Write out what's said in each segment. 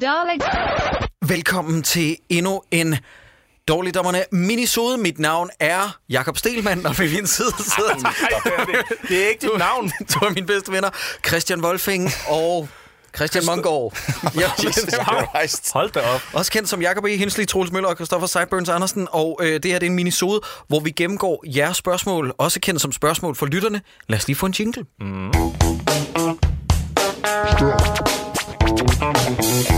Darling. Velkommen til endnu en Dårligdommerne minisode. Mit navn er Jakob Stelmann, og ved min side sidder Nej, det er, det. er ikke dit navn. to af mine bedste venner, Christian Wolfing og Christian Mongård. Ja. Hold da op. også kendt som Jakob E. Hensley, Troels Møller og Christoffer Seiburns Andersen. Og øh, det her det er en minisode, hvor vi gennemgår jeres spørgsmål, også kendt som spørgsmål for lytterne. Lad os lige få en jingle. Spørg.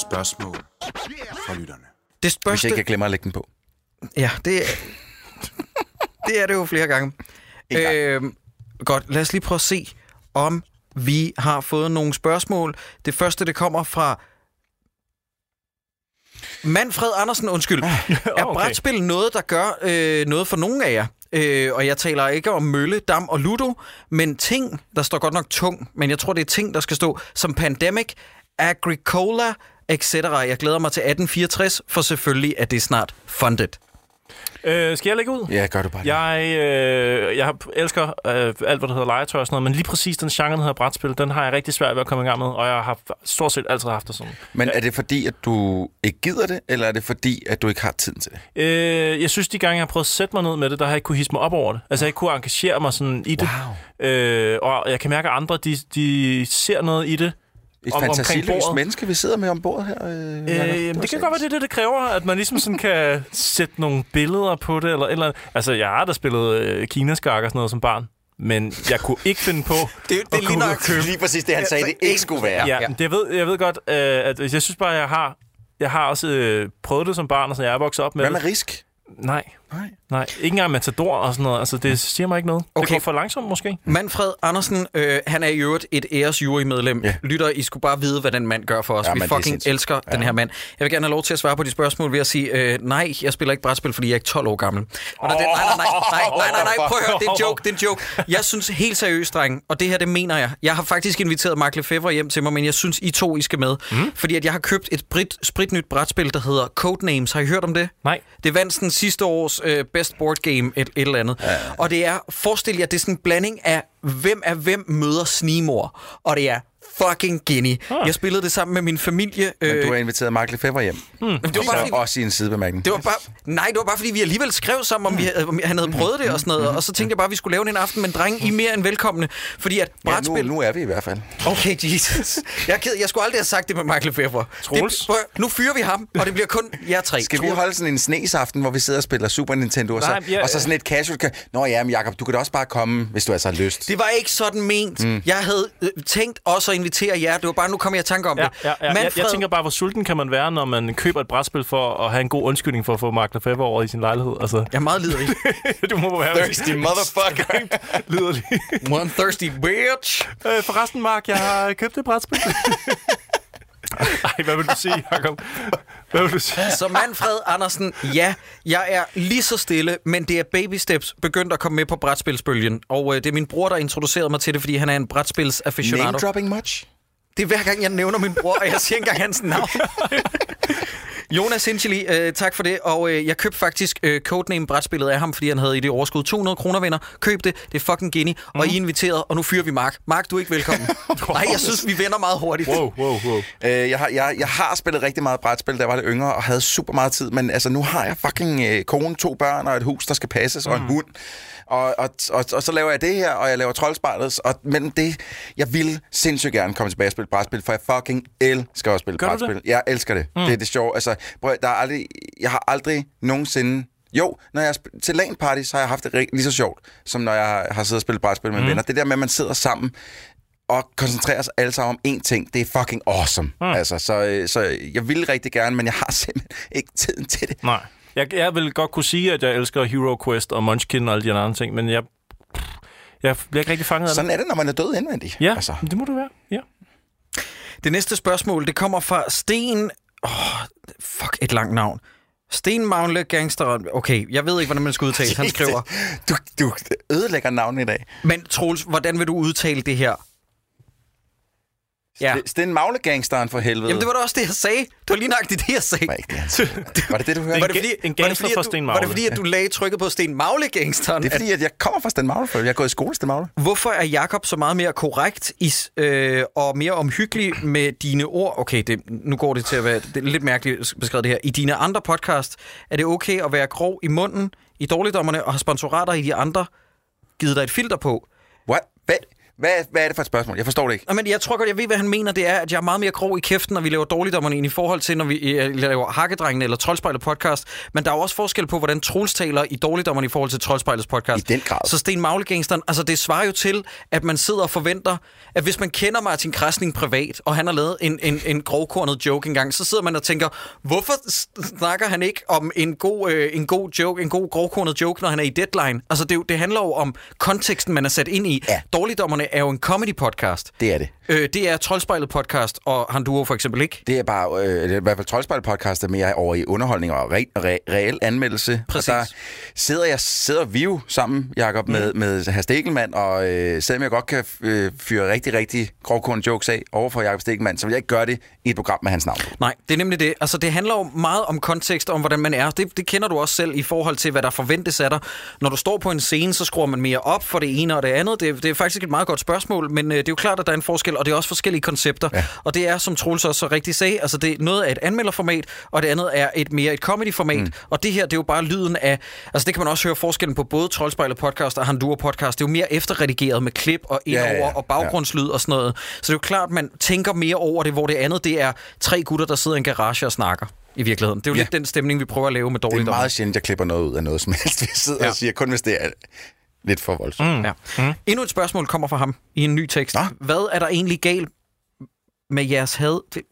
Spørgsmål fra lytterne. Det Hvis spørgsmål... jeg ikke glemmer at lægge den på. Ja, det, det er det jo flere gange. Gang. Øhm, godt, lad os lige prøve at se, om vi har fået nogle spørgsmål. Det første, det kommer fra Manfred Andersen, undskyld. Er okay. brætspil noget, der gør øh, noget for nogen af jer? Øh, og jeg taler ikke om mølle, dam og ludo, men ting, der står godt nok tung, men jeg tror, det er ting, der skal stå som Pandemic, Agricola, etc. Jeg glæder mig til 1864, for selvfølgelig er det snart funded. Øh, skal jeg lægge ud? Ja, gør du bare det. Jeg, øh, jeg elsker øh, alt, hvad der hedder legetøj og sådan noget, men lige præcis den genre, der hedder brætspil, den har jeg rigtig svært ved at komme i gang med, og jeg har stort set altid haft det sådan. Men er det fordi, at du ikke gider det, eller er det fordi, at du ikke har tiden til det? Øh, jeg synes, de gange, jeg har prøvet at sætte mig ned med det, der har jeg ikke kunne hisse mig op over det. Altså, jeg ikke kunne engagere mig sådan i det. Wow. Øh, og jeg kan mærke, at andre, de, de ser noget i det. Et Om- fantasiløst bordet. menneske, vi sidder med ombord her. Øh, Øh, jamen, det kan godt være, det det, det kræver, at man ligesom sådan kan sætte nogle billeder på det, eller, eller. Altså, jeg har da spillet øh, kinaskak og sådan noget som barn, men jeg kunne ikke finde på Det, det at lige nok købe Lige præcis det, han sagde, det ikke skulle være. Ja, ja. Det, jeg, ved, jeg ved godt, øh, at jeg synes bare, jeg har, jeg har også øh, prøvet det som barn, og så jeg er vokset op med Hvad med risk? Nej, Nej. nej. Ikke engang Matador og sådan noget. Altså, det siger mig ikke noget. Okay. Det går for langsomt, måske. Manfred Andersen, øh, han er i øvrigt et æresjurymedlem. Ja. Ja. Lytter, I skulle bare vide, hvad den mand gør for os. Ja, Vi fucking elsker ja. den her mand. Jeg vil gerne have lov til at svare på de spørgsmål ved at sige, øh, nej, jeg spiller ikke brætspil, fordi jeg er ikke 12 år gammel. Og oh. det, nej, nej, nej, nej, nej, nej, nej, prøv at høre, det er en joke, det er en joke. Jeg synes helt seriøst, dreng, og det her, det mener jeg. Jeg har faktisk inviteret Mark Lefebvre hjem til mig, men jeg synes, I to, I skal med. Mm. Fordi at jeg har købt et brit, spritnyt brætspil, der hedder Codenames. Har I hørt om det? Nej. Det vandt sådan sidste års øh, best board game, et, et eller andet. Ja. Og det er, forestil jer, det er sådan en blanding af, hvem er hvem møder snimor. Og det er fucking genie. Ah. Jeg spillede det sammen med min familie. Men Øh, du har inviteret Mark Lefebvre hjem. det var bare, Så fordi, også i en sidebemærkning. det var bare, nej, det var bare fordi, vi alligevel skrev sammen, om, vi, havde- om han havde prøvet det og sådan noget. Og så tænkte jeg bare, at vi skulle lave det en aften, men dreng, I er mere end velkomne. Fordi at Ja, nu, brætspil... nu er vi i hvert fald. Okay, Jesus. Jeg, er ked, jeg skulle aldrig have sagt det med Michael Lefebvre. Troels? Det, prøv, nu fyrer vi ham, og det bliver kun jer tre. Skal vi Troels. holde sådan en snesaften, hvor vi sidder og spiller Super Nintendo, og så, Nej, ja, og så sådan et casual... Nå ja, men Jacob, du kan da også bare komme, hvis du altså har lyst. Det var ikke sådan ment. Mm. Jeg havde øh, tænkt også at invitere jer. Det var bare, nu kom jeg i tanke om Ja, det. ja, ja. Jeg, jeg tænker bare, hvor sulten kan man være, når man køber et brætspil for at have en god undskyldning for at få Mark Lefebvre over i sin lejlighed. Altså, Jeg er meget liderlig. du må være Thirsty motherfucker. liderlig. One thirsty bitch. øh, forresten, Mark, jeg har købt et brætspil. Ej, hvad vil du sige, Jacob? Hvad vil du sige? Så Manfred Andersen, ja, jeg er lige så stille, men det er baby steps begyndt at komme med på brætspilsbølgen. Og øh, det er min bror, der introducerede mig til det, fordi han er en brætspils Name dropping much? Det er hver gang, jeg nævner min bror, og jeg siger ikke engang hans navn. Jonas Sincheli, øh, tak for det. Og øh, jeg købte faktisk øh, Codename-brætspillet af ham, fordi han havde i det overskud 200 kroner venner. Køb det, det er fucking geni. Og I er inviteret, og nu fyrer vi Mark. Mark, du er ikke velkommen. Nej, jeg synes, vi vender meget hurtigt. Wow, wow, wow. Øh, jeg, har, jeg, jeg har spillet rigtig meget brætspil, da jeg var lidt yngre, og havde super meget tid, men altså, nu har jeg fucking øh, kone, to børn og et hus, der skal passes, og en hund. Og, og, og, og så laver jeg det her, og jeg laver troldspejlet, og mellem det, jeg vil sindssygt gerne komme tilbage og spille brætspil, for jeg fucking elsker at spille Gør brætspil. det? Jeg elsker det. Mm. Det er det sjove. Altså, prøv, der er aldrig, jeg har aldrig nogensinde jo, når jeg er til LAN party, så har jeg haft det lige så sjovt, som når jeg har siddet og spillet brætspil med mm. venner. Det der med, at man sidder sammen og koncentrerer sig alle sammen om én ting, det er fucking awesome. Mm. Altså, så, øh, så jeg vil rigtig gerne, men jeg har simpelthen ikke tiden til det. Nej. Jeg, jeg vil godt kunne sige, at jeg elsker Hero Quest og Munchkin og alle de andre ting, men jeg, jeg bliver ikke rigtig fanget af det. Sådan er det, når man er død indvendig. Ja, Altså. det må du være. Ja. Det næste spørgsmål, det kommer fra Sten... Åh, fuck, et langt navn. Sten Magnle Gangster... Okay, jeg ved ikke, hvordan man skal udtale. Han skriver... Du, du ødelægger navnet i dag. Men Troels, hvordan vil du udtale det her? Ja. Det, det er en maglegangsteren for helvede. Jamen, det var da også det, jeg sagde. Det var lige nok det, jeg sagde. var ikke det. Var det det, du hørte? Var det fordi, en var det gangster fordi, fra at du, Sten var det Magle. fordi, at du lagde trykket på Sten Magle-gangsteren? Det er fordi, at jeg kommer fra Sten Magle, for jeg har gået i skole Sten Magle. Hvorfor er Jakob så meget mere korrekt i, øh, og mere omhyggelig med dine ord? Okay, det, nu går det til at være det er lidt mærkeligt beskrevet det her. I dine andre podcast er det okay at være grov i munden i dårligdommerne og have sponsorater i de andre givet dig et filter på. What? Hvad? Hvad, hvad er det for et spørgsmål? Jeg forstår det ikke. Nå, Men jeg tror godt, jeg ved, hvad han mener. Det er, at jeg er meget mere grov i kæften, når vi laver dårligdommerne ind i forhold til, når vi øh, laver Hakkedrengene eller Troldspejlet podcast. Men der er jo også forskel på, hvordan Troels taler i dårligdommerne i forhold til Troldspejlets podcast. I den grad. Så Sten Maglegangsteren, altså det svarer jo til, at man sidder og forventer, at hvis man kender Martin Krasning privat, og han har lavet en, en, en grovkornet joke engang, så sidder man og tænker, hvorfor snakker han ikke om en god, øh, en god joke, en god grovkornet joke, når han er i deadline? Altså det, det handler jo om konteksten, man er sat ind i. Ja. Dårligdommerne er jo en comedy podcast. Det er det. Øh, det er Troldspejlet podcast, og han duo for eksempel ikke. Det er bare, øh, det er i hvert fald Troldspejl podcast er mere over i underholdning og re- re- reel anmeldelse. Præcis. Og der sidder, jeg, sidder vi jo sammen, Jacob, med, med herr Stegelmann, og øh, selvom jeg godt kan øh, fyre rigtig, rigtig grovkorn jokes af over for Jacob Stegelmann, så vil jeg ikke gøre det i et program med hans navn. Nej, det er nemlig det. Altså, det handler jo meget om kontekst, om hvordan man er. Det, det kender du også selv i forhold til, hvad der forventes af dig. Når du står på en scene, så skruer man mere op for det ene og det andet. Det, det er faktisk et meget godt spørgsmål, men øh, det er jo klart, at der er en forskel, og det er også forskellige koncepter. Ja. Og det er, som Troels også så rigtigt sagde, altså det, noget er et anmelderformat, og det andet er et mere et comedyformat. Mm. Og det her, det er jo bare lyden af... Altså, det kan man også høre forskellen på både Troldspejlet podcast og Handua podcast. Det er jo mere efterredigeret med klip og indover Ja, ja, ja. og baggrundslyd og sådan noget. Så det er jo klart, at man tænker mere over det, hvor det andet, det er tre gutter, der sidder i en garage og snakker i virkeligheden. Det er jo ja. Ja. lidt den stemning, vi prøver at lave med Det er meget sjældent, jeg klipper noget ud af noget som helst. Vi sidder Ja. ja. og siger, kun hvis det er lidt for voldsomt. Mm. Ja. Mm. Endnu et spørgsmål kommer fra ham i en ny tekst. Nå. Hvad er der egentlig galt med jeres had? Det-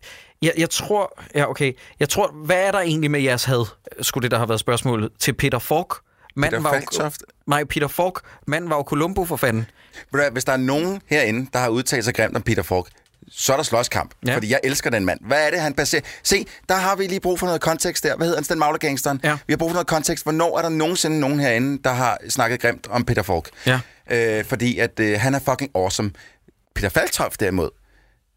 Jeg, jeg tror, ja okay, jeg tror, hvad er der egentlig med jeres had? Skulle det der have været spørgsmålet til Peter Falk? Manden Peter var jo- Falktoft? Nej, Peter Falk. Manden var jo Columbo for fanden. Hvis der er nogen herinde, der har udtalt sig grimt om Peter Falk, så er der slåskamp. Ja. Fordi jeg elsker den mand. Hvad er det, han baserer? Se, der har vi lige brug for noget kontekst der. Hvad hedder han? Sten Maglergangsteren. Ja. Vi har brug for noget kontekst. Hvornår er der nogensinde nogen herinde, der har snakket grimt om Peter Falk? Ja. Øh, fordi at øh, han er fucking awesome. Peter Falktoft derimod,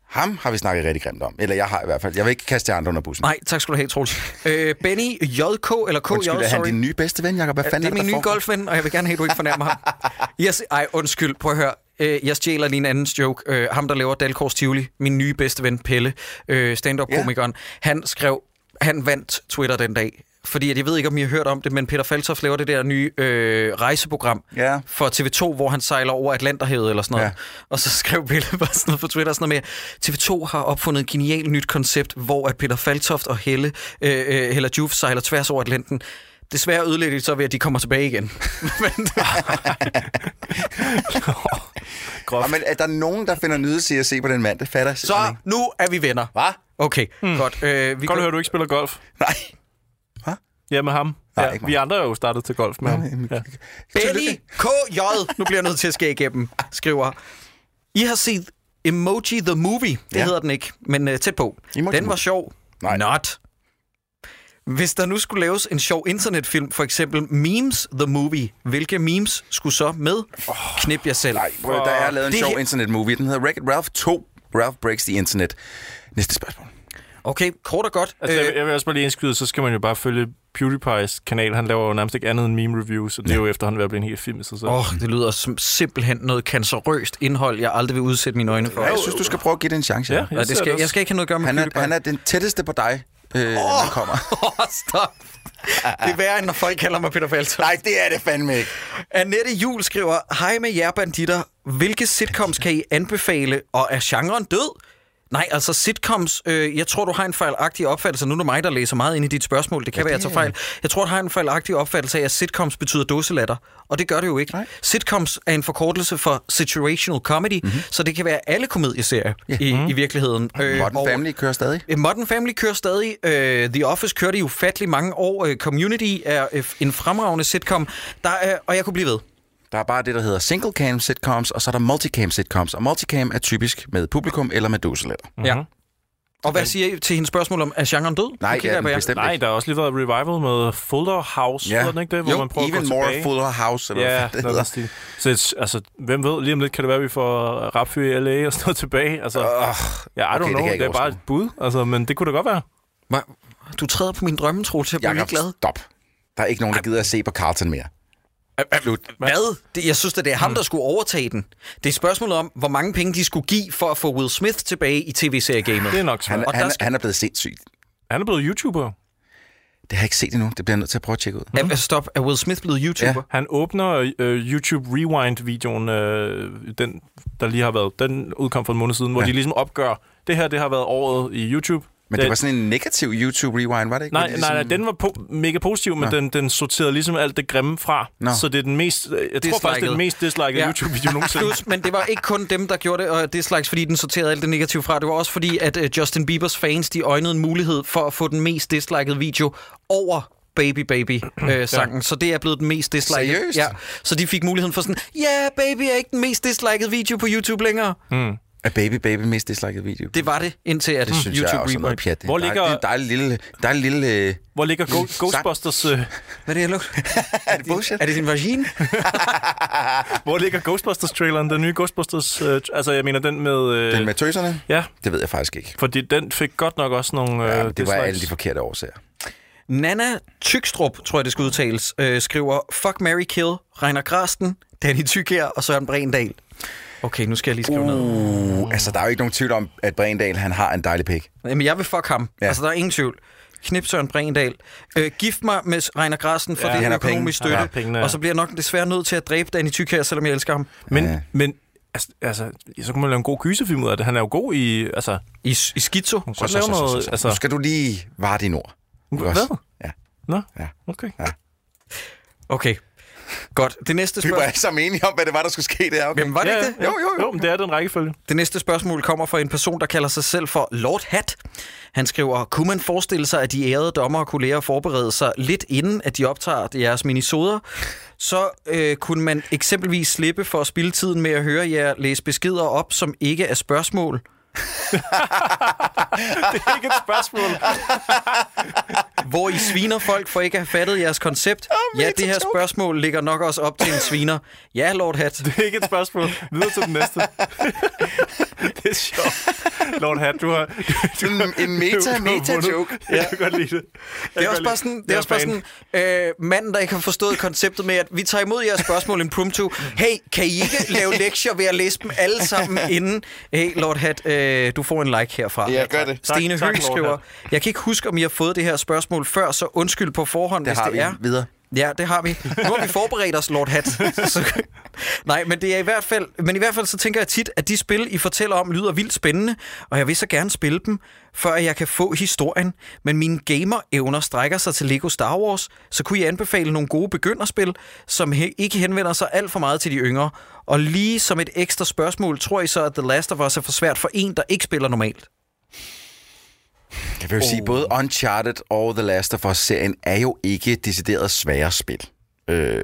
ham har vi snakket rigtig grimt om. Eller jeg har i hvert fald. Jeg vil ikke kaste jer andre under bussen. Nej, tak skal du have, Troels. Øh, Benny JK, eller KJ, Undskyld, er han sorry. din nye bedste ven, Jacob? Hvad fanden det er der, min nye golfven, og jeg vil gerne have, at du ikke fornærmer ham. Yes, ej, undskyld, prøv at høre. Øh, Jeg stjæler lige en andens joke. Øh, ham, der laver Dalkors Tivoli, min nye bedste ven, Pelle, øh, stand-up-komikeren, han skrev, han vandt Twitter den dag. Fordi at jeg ved ikke, om I har hørt om det, men Peter Faltoff laver det der nye øh, rejseprogram Ja. for TV2, hvor han sejler over Atlanterhavet eller sådan noget. Ja. Og så skrev Pelle bare sådan noget på Twitter, sådan noget med, TV2 har opfundet et genialt nyt koncept, hvor at Peter Faltoft og Helle, øh, øh, Hella Juf sejler tværs over Atlanten. Desværre ødelægger de så ved, at de kommer tilbage igen. men, Groft. Og, men er der nogen, der finder nydelse i at se på den mand? Det fatter jeg så simpelthen ikke. nu er vi venner. Hvad? Okay, hmm. godt. Øh, vi Godt at går- høre, du ikke spiller golf. Nej. Ja, med ham. Nej, ja, ikke vi andre er jo startet til golf med ham. Ja. KJ, nu bliver jeg nødt til at skære igennem, skriver, I har set Emoji the Movie. Det ja. Ja. hedder den ikke, men uh, tæt på. Emoji den var Movie. sjov. Nej. Not. Hvis der nu skulle laves en sjov internetfilm, for eksempel Memes the Movie, hvilke memes skulle så med? Oh, Knip jer selv. Nej, prøv, der er lavet en Det sjov internet-movie. Den hedder Wreck-It Ralph 2. Ralph Breaks the Internet. Næste spørgsmål. Okay, kort og godt. Altså, jeg, Øh, jeg vil også bare lige indskyde, så skal man jo bare følge PewDiePie's kanal. Han laver jo nærmest ikke andet end meme-reviews, og det er jo efterhånden ved at blive en helt film i sig selv. Åh, oh, det lyder som simpelthen noget cancerøst indhold, jeg aldrig vil udsætte mine øjne for. Ja, jeg synes, du skal prøve at give det en chance. Ja, jeg Ja, det skal, jeg skal ikke have noget at gøre med Han, er, PewDiePie. han er den tætteste på dig, øh, oh. når han kommer. Åh, stop. Det er værre, end når folk kalder mig Peter Faltoft. Nej, det er det fandme ikke. Annette Jul skriver, Hej med jer banditter. Hvilke sitcoms kan I anbefale, og er genren død? Nej, altså sitcoms, øh, jeg tror, du har en fejlagtig opfattelse. Nu er det mig, der læser meget ind i dit spørgsmål. Det kan ja, være, jeg tager fejl. Jeg tror, du har en fejlagtig opfattelse af, at sitcoms betyder dåselatter. Og det gør det jo ikke. Nej. Sitcoms er en forkortelse for situational comedy, mm-hmm. så det kan være alle komedieserier ja. i, i virkeligheden. Øh, Modern og- Family kører stadig. Øh, Modern Family kører stadig. Uh, The Office kørte i ufattelig mange år. Uh, Community er uh, en fremragende sitcom. Der er, og jeg kunne blive ved. Der er bare det, der hedder single cam sitcoms, og så er der multicam sitcoms. Og multicam er typisk med publikum eller med dåselatter. Ja. Og hvad siger I til hendes spørgsmål om, er genren død? Nej, ja, den bestemt Nej, der har også lige været revival med Fuller House, Ja. den ikke det? Hvor jo, man prøver even at gå more tilbage. Fuller House, eller Ja, hvad det noget hedder. Så et, altså, hvem ved, lige om lidt kan det være, at vi får rapfyr i LA og sådan noget tilbage. Altså, Uh, ja, I okay, don't det know, det, ikke er bare et bud, altså, men det kunne da godt være. Hva? Du træder på min drømme, Troels. Jeg bliver glad. stop. Der er ikke nogen, der gider at se på Carlton mere. Slut. Hvad? Det, jeg synes, at det er Mm. ham, der skulle overtage den. Det er spørgsmålet om, hvor mange penge de skulle give for at få Will Smith tilbage i tv-seriegamet. Det er nok svært. Han, Og han, skal- han er blevet sindssyg. Han er blevet YouTuber. Det har jeg ikke set endnu. Det bliver jeg nødt til at prøve at tjekke ud. Er, stop, er Will Smith blevet YouTuber? Ja. Han åbner øh, YouTube Rewind-videoen, øh, den, der lige har været, den udkom for en måned siden, hvor ja. de ligesom opgør, det her, det har været året i YouTube. Men det var sådan en negativ YouTube rewind, var det ikke? Nej, det nej, nej, ligesom- den var po- mega positiv, men Nå. den, den sorterede ligesom alt det grimme fra. Nå. Så det er den mest, jeg tror faktisk, det er den mest dislikede Ja. YouTube-video nogensinde. Plus, men det var ikke kun dem, der gjorde det, og det slags, fordi den sorterede alt det negative fra. Det var også fordi, at uh, Justin Biebers fans, de øjnede en mulighed for at få den mest dislikede video over Baby Baby øh, sangen. Ja. Så det er blevet den mest dislikede. Seriøst? Ja. Så de fik muligheden for sådan, ja, yeah, Baby er ikke den mest dislikede video på YouTube længere. Mm. Er Baby Baby mest disliket video? Det var det, indtil at det synes YouTube jeg er også noget Rewind. pjat. Hvor er- ligger- Det er en dejlig lille... Dejlig lille øh, Hvor ligger Go- Ghostbusters, øh, Hvad er det, jeg er det bullshit? Er det din vagin? hvor ligger Ghostbusters-traileren, den nye Ghostbusters, øh, altså jeg mener den med... Øh, Den med tøserne? Ja, Det ved jeg faktisk ikke. fordi den fik godt nok også nogle øh, Ja, det var dislikes. alle de forkerte årsager. Nana Tykstrup, tror jeg det skal udtales, øh, skriver, Fuck, Mary Kill, Reiner Grasten, Danny Tykær og Søren Brendal. Okay, nu skal jeg lige skrive ned. Uh, altså, der er jo ikke nogen tvivl om, at Brendal, han har en dejlig pik. Jamen, jeg vil fuck ham. Ja. Ja. Altså, der er ingen tvivl. Knip Søren Brendal. Øh, gift mig med Reiner Grasten, for Ja, ja, det er han har økonomisk penge. støtte. Har pengene, ja. og så bliver jeg nok desværre nødt til at dræbe Danny Tykær, selvom jeg elsker ham. Men, Ja. men altså, altså, så kunne man lave en god gyserfilm ud af det. Han er jo god i... Altså, I, i Schizo. man kunne godt lave noget... Nu Altså, skal du lige vare din ord. Hvad? Ja. Nå, Ja. okay. Okay. Godt. Det næste Vi var spørgsmål... alle sammen enige om, hvad det var, der skulle ske der. Okay. Jamen, var det ja, ikke det? Jo, jo, jo. jo men det er den rækkefølge. Det næste spørgsmål kommer fra en person, der kalder sig selv for Lord Hat. Han skriver, kunne man forestille sig, at de ærede dommer kunne lære at forberede sig lidt inden, at de optager jeres minisoder? Så øh, kunne man eksempelvis slippe for at spille tiden med at høre jer læse beskeder op, som ikke er spørgsmål. Det er ikke et spørgsmål. Hvor I sviner folk for ikke at have fattet jeres koncept. Ja, det her spørgsmål ligger nok også op til en sviner. Ja, Lord Hat. Det er ikke et spørgsmål. Videre til den næste. det er sjovt. Lord Hat, du har... Du, En- en meta- du har meta vundet. joke. Jeg kan godt lide det. Det er også bare sådan, det er også bare sådan øh, manden, der ikke har forstået konceptet med, at vi tager imod jeres spørgsmål impromptu. Hey, kan I ikke lave lektier ved at læse dem alle sammen inden? Hey, Lord Hat, øh, du får en like herfra. Ja, gør det. Stine Tak, tak, Høgh Lord skriver, jeg kan ikke huske, om I har fået det her spørgsmål før, så undskyld på forhånd, Det hvis har det vi er. videre. Ja, det har vi. Nu har vi forberedt os, Lord Hat. Så, nej, men det er i hvert fald, men i hvert fald så tænker jeg tit, at de spil, I fortæller om, lyder vildt spændende, og jeg vil så gerne spille dem, før jeg kan få historien. Men mine gamer-evner strækker sig til Lego Star Wars, så kunne I anbefale nogle gode begynderspil, som he- ikke henvender sig alt for meget til de yngre. Og lige som et ekstra spørgsmål, tror I så, at The Last of Us er for svært for en, der ikke spiller normalt? Jeg vil jo sige, både Uncharted og The Last of Us-serien er jo ikke decideret svære spil. Øh,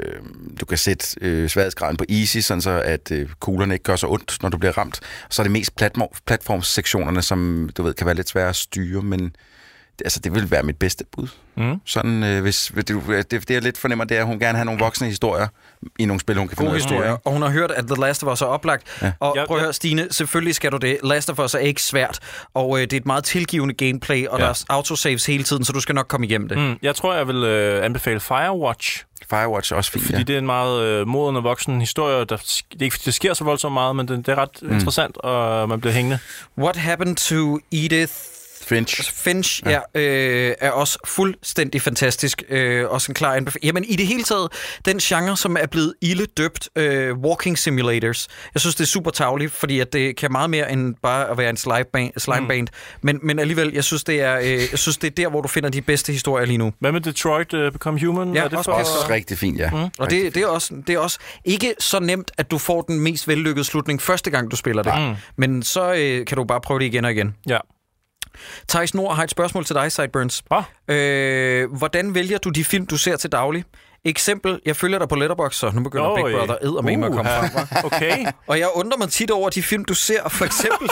du kan sætte øh, sværhedsgraden på easy, sådan så at øh, kuglerne ikke gør så ondt, når du bliver ramt. Så er det mest platform, platformsektionerne, som du ved, kan være lidt svære at styre, men altså, det vil være mit bedste bud. Mm. Sådan, øh, hvis, det, det, det, jeg lidt fornemmer, det er, at hun gerne have nogle voksne historier i nogle spil, hun kan finde God ud af at styre. historie. Og hun har hørt, at The Last of Us er oplagt. Ja. Og Ja, prøv at høre, Stine, selvfølgelig skal du det. Last of Us er ikke svært, og øh, det er et meget tilgivende gameplay, og Ja. der er autosaves hele tiden, så du skal nok komme igennem det. Mm. Mm, jeg tror, jeg vil øh, anbefale Firewatch, Firewatch er også fint, fordi ja. det er en meget øh, moden og voksen historie. Der, det, er ikke, fordi det sker så voldsomt meget, men det, det er ret mm. interessant, og man bliver hængende. What Happened to Edith Finch. Finch ja. Ja, øh, er også fuldstændig fantastisk. Øh, også en klar anbefaling. Jamen i det hele taget, den genre, som er blevet ille døbt øh, walking simulators. Jeg synes, det er super tavligt, fordi at det kan meget mere end bare at være en slimeband. slimeband. Mm. Men, men alligevel, jeg synes, det er, øh, jeg synes, det er der, hvor du finder de bedste historier lige nu. Hvad med Detroit uh, Become Human? Ja, er det også for, Også rigtig fint, ja. Mm. Og det, det, er også, det er også ikke så nemt, at du får den mest vellykkede slutning første gang, du spiller det. Mm. Men så øh, kan du bare prøve det igen og igen. Ja. Thijs Nord har et spørgsmål til dig, Sideburns. Ah. Øh, hvordan vælger du de film, du ser til daglig? Eksempel, jeg følger dig på Letterboxd, så nu begynder Oj. Big Brother eddermame med at komme frem. Okay. Og jeg undrer mig tit over de film, du ser. For eksempel,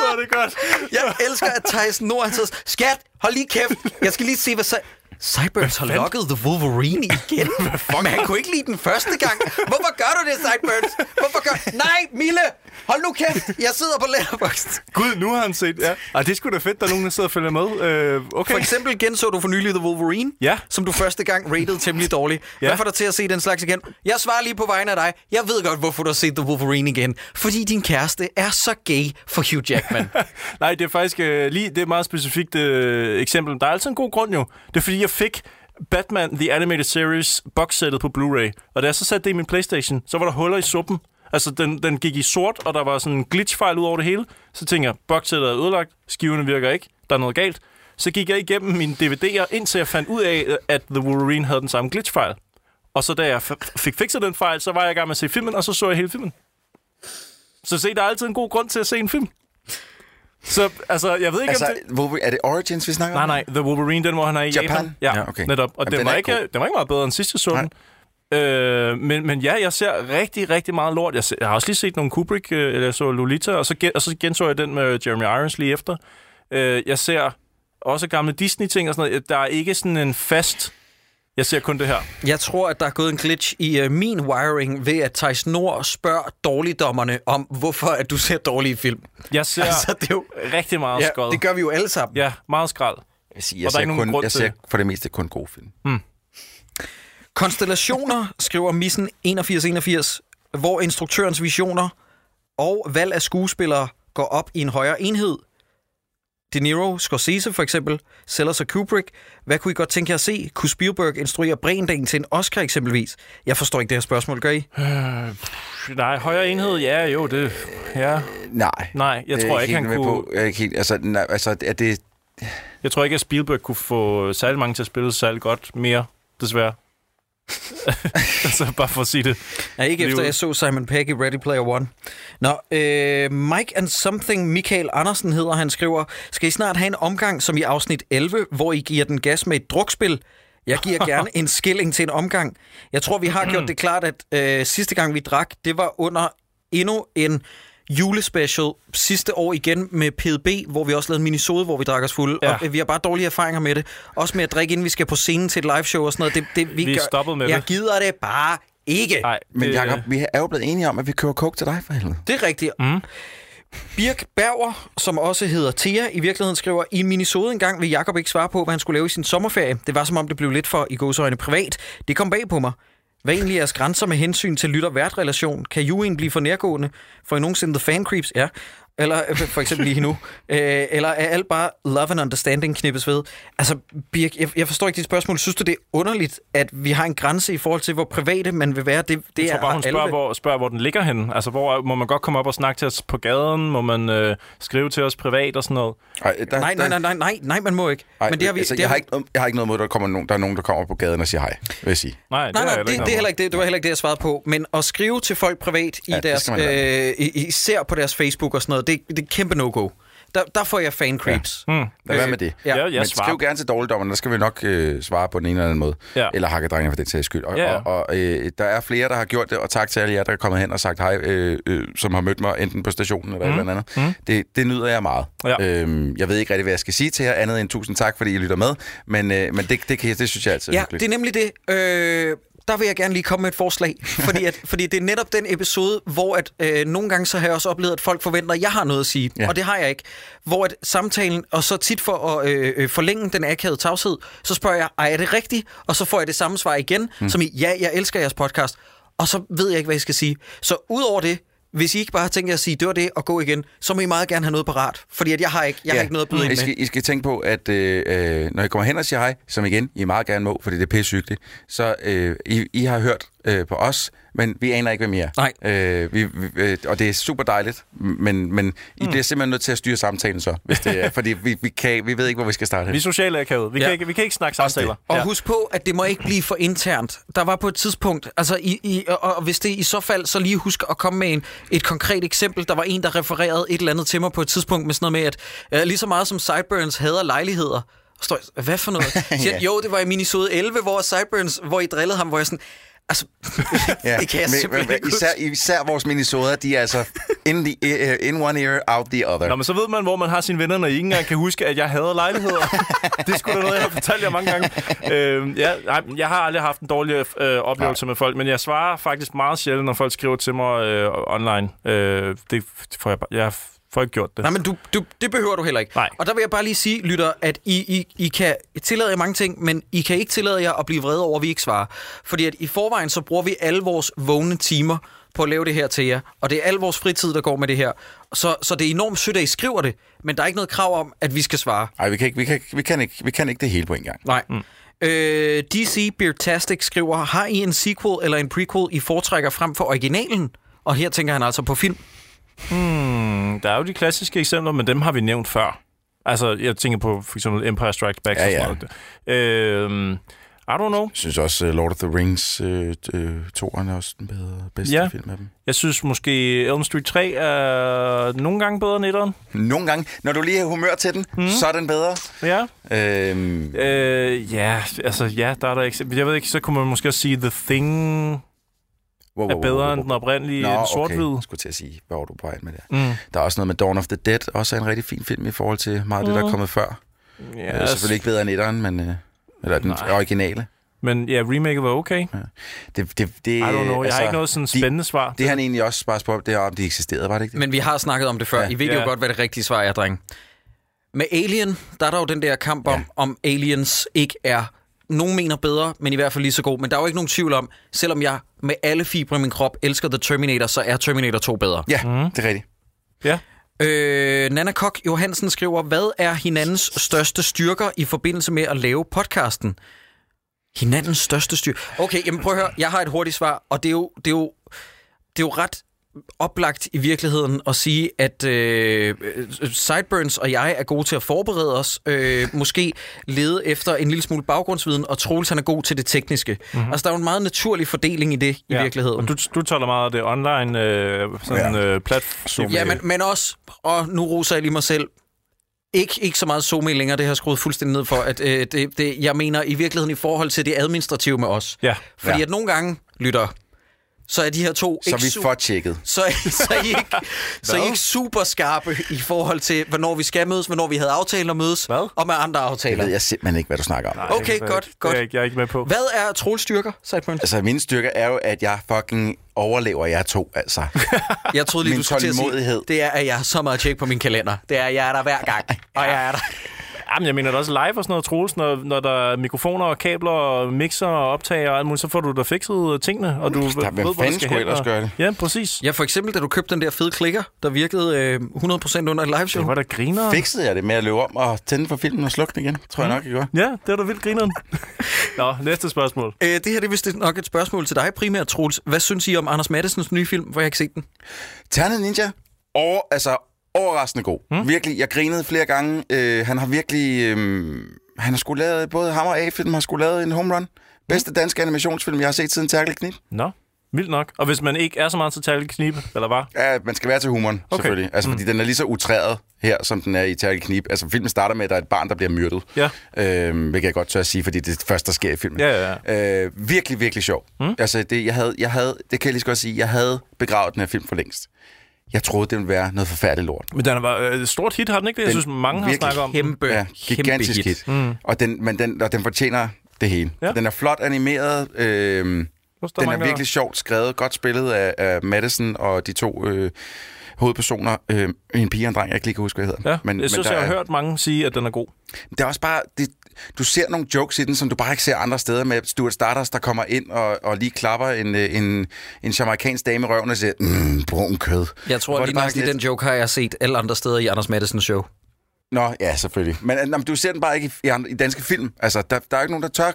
Hvor er det godt. jeg elsker, at Thijs Nord han siger, skat, hold lige kæft. Jeg skal lige se, hvad. Sideburns har lukket The Wolverine igen. Men han kunne ikke lide den første gang. Hvorfor gør du det, Sideburns? Hvorfor gør... Nej, Mille! Hold nu kæft! Jeg sidder på Letterboxd. Gud, nu har han set... Ja. Ej, det er sgu da fedt, der er nogen, der sidder og følger med. Øh, okay. For eksempel genså du for nylig The Wolverine, Ja. som du første gang rated temmelig dårligt. Ja. Hvad får dig til at se den slags igen? Jeg svarer lige på vegne af dig. Jeg ved godt, hvorfor du har set The Wolverine igen. Fordi din kæreste er så gay for Hugh Jackman. Nej, det er faktisk øh, lige det er et meget specifikt øh, eksempel. Der er altid en god grund jo. Det er fordi, jeg fik Batman The Animated Series boxsættet på Blu-ray. Og da jeg så satte det i min Playstation, så var der huller i suppen. Altså, den, den gik i sort, og der var sådan en glitchfejl ud over det hele. Så tænker jeg, boxsættet er ødelagt, skiverne virker ikke, der er noget galt. Så gik jeg igennem mine DVD'er, indtil jeg fandt ud af, at The Wolverine havde den samme glitchfejl. Og så da jeg f- fik fikset den fejl, så var jeg i gang med at se filmen, og så så jeg hele filmen. Så se, der er altid en god grund til at se en film. Så altså, jeg ved ikke, Altså, om det... er det Origins, vi snakker Nej, om? nej, The Wolverine, den hvor han er i Japan? Japan. Ja, Ja, okay. netop. Og Jamen, den, den var ikke, god. den var ikke meget bedre end sidste den. Øh, men, men ja, jeg ser rigtig, rigtig meget lort. Jeg, ser, jeg har også lige set nogle Kubrick, øh, eller jeg så Lolita, og så, gen, og så genså jeg den med Jeremy Irons lige efter. Øh, jeg ser også gamle Disney-ting og sådan noget. Der er ikke sådan en fast... Jeg ser kun det her. Jeg tror, at der er gået en glitch i uh, min wiring ved, at Thijs Nord spørger dårligdommerne om, hvorfor at du ser dårlige film. Jeg ser Altså, det er jo... rigtig meget Ja, skod. det gør vi jo alle sammen. Ja, meget skrald. Jeg, vil sige, jeg, er ser kun, jeg ser det. for det meste kun gode film. Konstellationer, skriver Missen 8181, hvor instruktørens visioner og valg af skuespillere går op i en højere enhed. De Niro, Scorsese for eksempel, Sellers og Kubrick. Hvad kunne I godt tænke jer at se? Kunne Spielberg instruere Brendagen til en Oscar eksempelvis? Jeg forstår ikke det her spørgsmål, gør I? Nej, højere enhed, ja, jo, det... Ja, Nej. nej, jeg tror ikke, han kunne... På. Jeg er ikke helt, altså, nej, altså, er det... Jeg tror ikke, at Spielberg kunne få særlig mange til at spille særlig godt mere, desværre. altså, bare for at sige det. Ja, ikke efter jeg så Simon Pegg i Ready Player One. Nå, øh, Mike and Something Michael Andersen hedder, han skriver, skal I snart have en omgang som i afsnit 11, hvor I giver den gas med et drukspil? Jeg giver gerne en skilling til en omgang. Jeg tror, vi har gjort det klart, at øh, sidste gang vi drak, det var under endnu en julespecial sidste år igen med PDB, hvor vi også lavede en minisode, hvor vi drak os fulde. Ja. Og øh, vi har bare dårlige erfaringer med det. Også med at drikke, inden vi skal på scenen til et live show og sådan noget. Det, det, Vi er stoppet med jeg det. gider det bare ikke. Nej, Men det, Jacob, vi er jo blevet enige om, at vi kører coke til dig for helvede. Det er rigtigt. Mm. Birk Berger, som også hedder Thea, i virkeligheden skriver, i en minisode engang vil Jakob ikke svare på, hvad han skulle lave i sin sommerferie. Det var som om, det blev lidt for i gåsøjne privat. Det kom bag på mig. Hvad egentlig er jeres grænser med hensyn til lytter-vært-relation? Kan Juin blive for nærgående? For I nogensinde The Fan Creeps? Ja. Eller øh, for eksempel lige nu. Øh, eller er alt bare love and understanding knippes ved? Altså, Birk, jeg, jeg forstår ikke dit spørgsmål. Synes du, det er underligt, at vi har en grænse i forhold til, hvor private man vil være? Det, det jeg tror bare, hun spørger hvor, spørger, hvor den ligger henne. Altså, hvor må man godt komme op og snakke til os på gaden? Må man øh, skrive til os privat og sådan noget? Ej, der, Nej, nej, nej, nej, nej, nej, man må ikke. Ej, Men det har vi, altså, det jeg, har ikke, noget- jeg har ikke noget mod, at der, kommer nogen, der er nogen, der kommer på gaden og siger hej, vil jeg sige. Nej, det Nej, nej, det, det, er heller ikke det. Det var heller ikke det, jeg svarede på. Men at skrive til folk privat i Ja, deres, øh, i- især på deres Facebook og sådan noget, det, det er kæmpe no-go. Der, der får jeg fan creeps. Hmm. Lad være med det. Ja. Ja, jeg Men svarer. skriv gerne til dårligdommerne, der skal vi nok øh, svare på den ene eller anden måde. Ja. Eller hakkedrengene for den sags skyld. Og, Ja, ja. og, og øh, der er flere, der har gjort det, og tak til alle jer, der er kommet hen og sagt hej, øh, øh, som har mødt mig enten på stationen eller mm. et eller andet. Mm. Det, det nyder jeg meget. Ja. Øhm, jeg ved ikke rigtig, hvad jeg skal sige til jer, andet end tusind tak, fordi I lytter med. Men, øh, men det, det, kan, jeg- det synes jeg altid er Ja, hyggeligt. det er nemlig det. Øh, der vil jeg gerne lige komme med et forslag. Fordi, at, fordi det er netop den episode, hvor at, øh, nogle gange så har jeg også oplevet, at folk forventer, at jeg har noget at sige. Ja. Og det har jeg ikke. Hvor at samtalen, og så tit for at øh, øh, forlænge den akavede tavshed, så spørger jeg, "Ej, er det rigtigt? Og så får jeg det samme svar igen, mm. som i, ja, jeg elsker jeres podcast. Og så ved jeg ikke, hvad jeg skal sige. Så udover det, hvis I ikke bare jer at sige, det var det, og gå igen, så må I meget gerne have noget parat. Fordi at jeg har ikke, jeg har ikke noget at byde ind I skal, I skal tænke på, at øh, øh, når I kommer hen og siger hej, som igen, I meget gerne må, fordi det er pissehyggeligt, så øh, I, I har hørt øh, på os, men vi aner ikke, hvem I er. Nej. Øh, vi, vi, øh, og det er super dejligt, men, men I bliver simpelthen nødt til at styre samtalen så, hvis det er, fordi vi, vi, kan, vi ved ikke, hvor vi skal starte. Vi er sociale akavet. Vi, Ja. kan ikke, vi kan ikke snakke samtaler. Og ja. husk på, at det må ikke blive for internt. Der var på et tidspunkt, altså i, i, og, og hvis det i så fald, så lige husk at komme med en, et konkret eksempel. Der var en, der refererede et eller andet til mig på et tidspunkt med sådan noget med, at uh, lige så meget som Sideburns hader lejligheder, står, jeg, hvad for noget? Siger, Ja. Jo, det var i minisode 11, hvor Sideburns, hvor I drillede ham, hvor jeg sådan, altså, Ja, det kan jeg men- simpelthen men ikke især, især vores minisoder, de er altså in, the, uh, in one ear, out the other. Nå, men så ved man, hvor man har sine venner, når I ikke engang kan huske, at jeg hader lejligheder. det er sgu da noget, jeg har fortalt jer mange gange. Øh, ja, nej, jeg har aldrig haft en dårlig øh, oplevelse med folk, men jeg svarer faktisk meget sjældent, når folk skriver til mig øh, online. Øh, det får jeg, bare- jeg får ikke gjort det. Nej, men du, du, det behøver du heller ikke. Nej. Og der vil jeg bare lige sige, lytter, at I, I, I kan tillade jer mange ting, men I kan ikke tillade jer at blive vrede over, at vi ikke svarer. Fordi at i forvejen, så bruger vi alle vores vågne timer på at lave det her til jer. Og det er al vores fritid, der går med det her. Så, så det er enormt sødt, at I skriver det, men der er ikke noget krav om, at vi skal svare. Nej, vi kan, ikke, vi, kan, ikke- vi, kan ikke, vi kan ikke det hele på en gang. Nej. Mm. Øh, DC Beertastic skriver, har I en sequel eller en prequel, I foretrækker frem for originalen? Og her tænker han altså på film. Hmm, der er jo de klassiske eksempler, men dem har vi nævnt før. Altså, jeg tænker på for eksempel Empire Strikes Back. Ja, ja. Øhm, I don't know. Jeg synes også, uh, Lord of the Rings uh, uh, toeren er også den bedre, bedste Ja. film af dem. Jeg synes måske Elm Street 3 er nogle gange bedre end etteren. Nogle gange, når du lige har humør til den, mm. så er den bedre. Ja. Øhm, Øh, ja, altså ja, der er der eksempel. Jeg ved ikke, så kunne man måske også sige, The Thing wow, er bedre end den oprindelige Nå, Nå, okay. skulle til at sige, hvad var du på vej med det? Mm. Der er også noget med Dawn of the Dead, også er en rigtig fin film i forhold til meget af det, der er kommet før. Ja, Ja, øh, selvfølgelig ikke bedre end etteren, men... Øh, eller den Nej. originale. Men ja, remaket var okay. Det, det, det, I don't know, jeg altså, har ikke noget sådan spændende svar. Det han egentlig også bare spurgte, det er, om de eksisterede, var det ikke det? Men vi har snakket om det før. Ja. Ja. I ved jo Ja. godt, hvad det rigtige svar er, dreng. Med Alien, der er der jo den der kamp om, Ja. ja. om Aliens ikke er... Nogen mener bedre, men i hvert fald lige så god. Men der er jo ikke nogen tvivl om, selvom jeg med alle fibre i min krop elsker The Terminator, så er Terminator 2 bedre. Ja, mm. det er rigtigt. Ja. Øh, Nana Kok Johansen skriver, hvad er hinandens største styrker i forbindelse med at lave podcasten? Hinandens største styrke? Okay, jamen prøv at høre, jeg har et hurtigt svar, og det er jo, det er jo, det er jo ret oplagt i virkeligheden at sige, at øh, Sideburns og jeg er gode til at forberede os, øh, måske lede efter en lille smule baggrundsviden, og Troels han er god til det tekniske. Mm-hmm. Altså, der er jo en meget naturlig fordeling i det i ja. virkeligheden. Og du, du taler meget af det online øh, sådan, Ja. øh, platform. Ja, men, men også, og nu roser jeg lige mig selv, ikke, ikke så meget Zoom længere, det har jeg skruet fuldstændig ned for. At, øh, det, det, jeg mener i virkeligheden i forhold til det administrative med os. Ja. Fordi Ja. at nogle gange, lytter, så er de her to Så ikke vi su- får tjekket. så, så, I ikke, så I ikke super skarpe i forhold til, hvornår vi skal mødes, hvornår vi havde aftalt at mødes, Hvad? og med andre Jeg aftaler. ved jeg simpelthen ikke, hvad du snakker om. Nej, Okay, er- godt, det er godt. Jeg, ikke- jeg er ikke med på. Hvad er Troels styrker, Sideburns? Altså, min styrke er jo, at jeg fucking overlever jer to, altså. Jeg troede lige, min du skulle til at sige, det er, at jeg har så meget tjek på min kalender. Det er, at jeg er der hver gang, og jeg er der. Jamen, jeg mener da også live og sådan noget, Troels, når, når der er mikrofoner og kabler og mixer og optager og alt muligt, så får du da fikset tingene, og du ved, hvem hvor fanden du skal skulle hen. ellers og- gøre det? Ja, præcis. Ja, for eksempel, da du købte den der fede klikker, der virkede øh, 100% under et liveshow. Det var da griner. Fiksede jeg det med at løbe om og tænde for filmen og slukke den igen? Tror jeg nok, jeg gjorde. Ja, det var da vildt grineren. Nå, næste spørgsmål. Øh, det her det er vist nok et spørgsmål til dig primært, Troels. Hvad synes I om Anders Mattesens nye film, hvor jeg ikke set den? Ternet Ninja, over, altså overraskende god. Mm. Virkelig, jeg grinede flere gange. Øh, han har virkelig... Øh, han har skulle lavet, både ham og A-film har skulle lavet en home run. Bedste danske animationsfilm, jeg har set siden Terkel Knip. Nå, vildt nok. Og hvis man ikke er så meget til tal knibe, eller hvad? Ja, man skal være til humoren, okay. selvfølgelig. Altså, fordi den er lige så utræret her, som den er i Terkel Knip. Altså, filmen starter med, at der er et barn, der bliver myrdet. Ja. Øh, hvilket jeg godt tør at sige, fordi det er det første, der sker i filmen. Ja, ja, ja. Øh, virkelig, virkelig sjov. Mm. Altså, det, jeg havde, jeg havde, det kan jeg lige så godt sige, jeg havde begravet den her film for længst. Jeg troede, det ville være noget forfærdeligt lort. Men den var øh, et stort hit, har den ikke det? Jeg Den synes, mange har virkelig snakket om den. Kæmpe, Ja, gigantisk kæmpe hit. Mm. Og, den, men den, og den fortjener det hele. Ja. Den er flot animeret. Øh, den er mange, der- virkelig sjovt skrevet. Godt spillet af, af Madison og de to øh, hovedpersoner. Øh, en pige og en dreng, jeg ikke lige kan huske, hvad hedder. Ja, men, jeg synes, der jeg har er, hørt mange sige, at den er god. Der er også bare... Det, du ser nogle jokes i den, som du bare ikke ser andre steder med Stuart Stardust, der kommer ind og, og lige klapper en, øh, en, en jamaikansk dame i røven og siger, mm, brun kød. Jeg tror Hvor lige nok, den joke har jeg set alle andre steder i Anders Mattesens show. Nå, ja, selvfølgelig. Men, øh, men du ser den bare ikke i, i, danske film. Altså, der, der er ikke nogen, der tør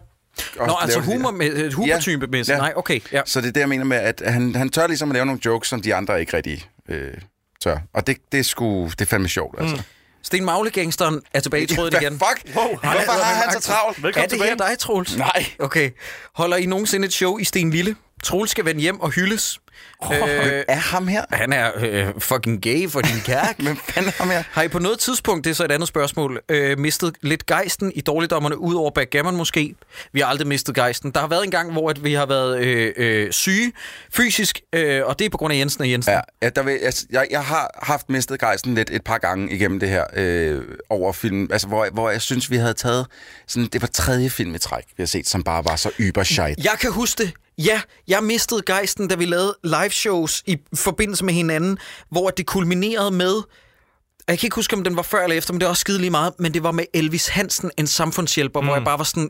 Nå, altså humor med, øh, humortype med Ja. Nej, okay. Ja. Så det er det, jeg mener med, at han, han tør ligesom at lave nogle jokes, som de andre ikke rigtig øh, tør. Og det, det, er sgu, det er fandme sjovt, altså. Mm. Sten Magle-gangsteren er tilbage i tråden igen. fuck? Hvorfor har han så travlt? Velkommen er det tilbage. her dig, Troels? Nej. Okay. Holder I nogensinde et show i Sten Lille? Troels skal vende hjem og hyldes. Oh, øh, Er ham her? han er øh, fucking gay for din kærk. Hvem fanden er ham her? Har I på noget tidspunkt, det er så et andet spørgsmål, øh, mistet lidt gejsten i dårligdommerne ud over backgammon måske? Vi har aldrig mistet gejsten. Der har været en gang, hvor at vi har været øh, øh, syge fysisk, øh, og det er på grund af Jensen og Jensen. Ja, ja der vil, altså, jeg, jeg har haft mistet gejsten lidt et par gange igennem det her øh, over film, altså, hvor, hvor jeg synes, vi havde taget... Sådan, det var tredje film i træk, vi har set, som bare var så yberscheit. Jeg kan huske det. Ja, jeg mistede gejsten, da vi lavede live shows i forbindelse med hinanden, hvor det kulminerede med... Jeg kan ikke huske, om den var før eller efter, men det er også skide lige meget. Men det var med Elvis Hansen, en samfundshjælper, mm. hvor jeg bare var sådan,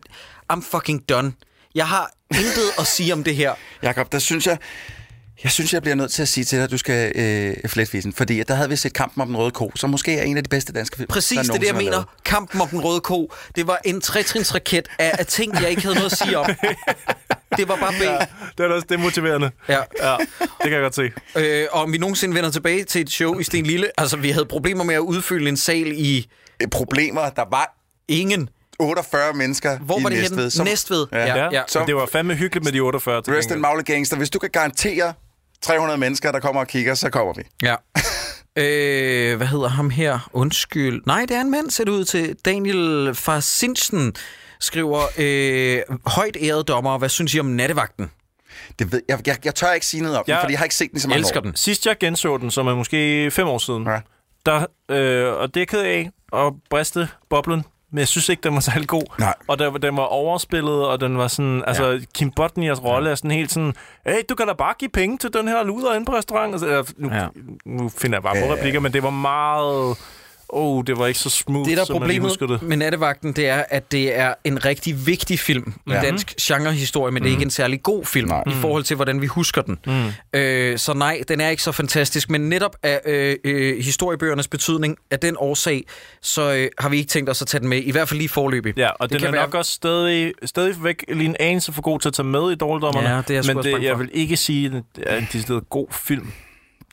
I'm fucking done. Jeg har intet at sige om det her. Jakob, der synes jeg... Jeg synes, jeg bliver nødt til at sige til dig, at du skal øh, fletvisen, fordi der havde vi set Kampen om den røde ko, som måske er en af de bedste danske film. Præcis der det, er det jeg mener. er Kampen om den røde ko. Det var en trætrinsraket af, af ting, jeg ikke havde noget at sige om. Det var bare B. Det er også demotiverende. Ja. Ja, det kan jeg godt se. Øh, og om vi nogensinde vender tilbage til et show i Sten Lille. Altså, vi havde problemer med at udfylde en sal i lavet. Problemer, der var ingen. 48 mennesker Hvor i var det Næstved. som- Næstved. Ja. Ja. Ja, ja. Så... det var fandme hyggeligt med de 48 til Rest in gengæld. Magle Gangster. Hvis du kan garantere 300 mennesker, der kommer og kigger, så kommer vi. Ja. øh, hvad hedder ham her? Undskyld. Nej, det er en mand, ser det ud til. Daniel Farsinsen skriver, øh, højt ærede dommer, hvad synes I om nattevagten? Det ved, jeg, jeg, jeg tør ikke sige noget om ja. Jeg den, fordi jeg har ikke set den i så Jeg mange elsker år. den. Sidst jeg genså den, som er måske fem år siden, Ja. der, øh, og det er ked af at briste boblen, men jeg synes ikke, den var særlig god. Nej. Og der, den var overspillet, og den var sådan, altså ja. Kim Bodnias rolle er sådan helt sådan, hey, du kan da bare give penge til den her luder inde på restaurant. Altså, øh, nu, Ja. ja. nu finder jeg bare på replikker, men det var meget... Oh, det var ikke så smooth, Det, der er som problemet det. med nattevagten, det er, at det er en rigtig vigtig film i Ja. dansk genrehistorie, men det er ikke en særlig god film Nej. i forhold til, hvordan vi husker den. Mm. Øh, så nej, den er ikke så fantastisk, men netop af øh, øh, historiebøgernes betydning, af den årsag, så øh, har vi ikke tænkt os at tage den med, i hvert fald lige forløbig. Ja, og Det den kan er nok også stadig, stadigvæk lige en anelse for god til at tage med i dårligdommerne. Ja, det er jeg men bange jeg vil ikke sige, at det er en decideret god film.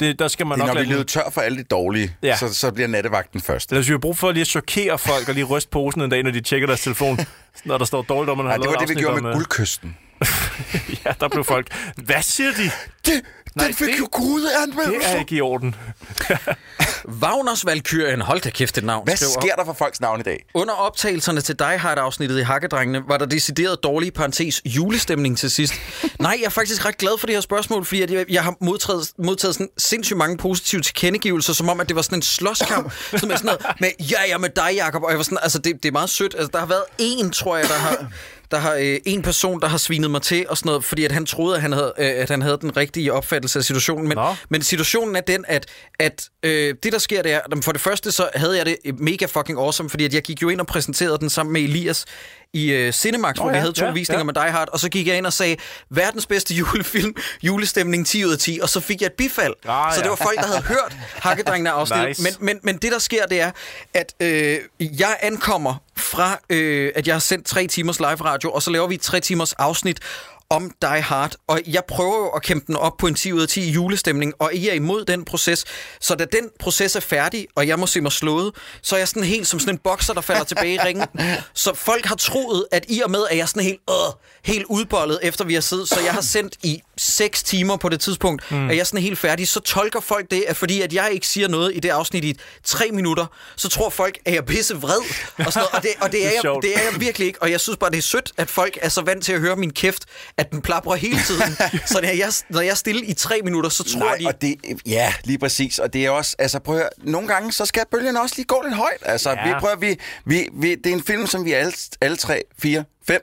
Det, der skal man Det er, nok når vi løber tør for alle de dårlige, ja. Så, så bliver nattevagten først. Lad os jo bruge for lige at chokere folk og lige ryste posen en dag, når de tjekker deres telefon, når der står dårligt om, man har Ja, det var det, vi gjorde om, med øh, guldkysten. Ja, der blev folk... Hvad siger de? Det, Nej, den fik det- jo gode Det anmeldelser. er ikke i orden. Wagners Valkyrien, hold da kæft et navn. Hvad skriver- sker der for folks navn i dag? Under optagelserne til Die Hard-afsnittet i Hakkedrengene, var der decideret dårlig parentes julestemning til sidst. Nej, jeg er faktisk ret glad for det her spørgsmål, fordi at jeg, jeg har modtaget, modtaget sådan sindssygt mange positive tilkendegivelser, som om, at det var sådan en slåskamp, som er sådan noget med, ja, er med dig, Jacob. Og jeg var sådan, altså, det, det er meget sødt. Altså, der har været en, tror jeg, der har... Der har øh, en person, der har svinet mig til og sådan noget, fordi at han troede, at han havde, øh, at han havde den rigtige opfattelse af situationen. Men, Nå. men situationen er den, at, at øh, det, der sker, det er, for det første, så havde jeg det mega fucking awesome, fordi at jeg gik jo ind og præsenterede den sammen med Elias i øh, Cinemax, hvor ja, vi havde to ja, visninger ja. med Die Hard, og så gik jeg ind og sagde, verdens bedste julefilm, julestemning 10 ud af 10, og så fik jeg et bifald. Ah, så det ja. var folk, der havde hørt Hakkedrengene afsnit. Nice. Men, men, men det, der sker, det er, at øh, jeg ankommer fra, øh, at jeg har sendt tre timers live radio, og så laver vi et tre timers afsnit om Die Hard, og jeg prøver jo at kæmpe den op på en 10 ud af 10 julestemning, og I er imod den proces. Så da den proces er færdig, og jeg må se mig slået, så er jeg sådan helt som sådan en bokser, der falder tilbage i ringen. Så folk har troet, at i og med, at jeg er sådan helt, øh, helt udbollet, efter vi har siddet, så jeg har sendt i 6 timer på det tidspunkt, mm. at jeg er sådan helt færdig, så tolker folk det, at fordi at jeg ikke siger noget i det afsnit i 3 minutter, så tror folk, at jeg er pisse vred. Og, sådan noget. og, det, og det, er Det er jeg, det er jeg virkelig ikke, og jeg synes bare, det er sødt, at folk er så vant til at høre min kæft, at den plapper hele tiden. så når jeg, når jeg er stille i 3 minutter, så tror Nej, de... og det, ja, lige præcis. Og det er også, altså prøv at høre, nogle gange, så skal bølgerne også lige gå lidt højt. Altså, ja. Ja. vi prøver, vi, vi, vi, det er en film, som vi alle, alle tre, fire, fem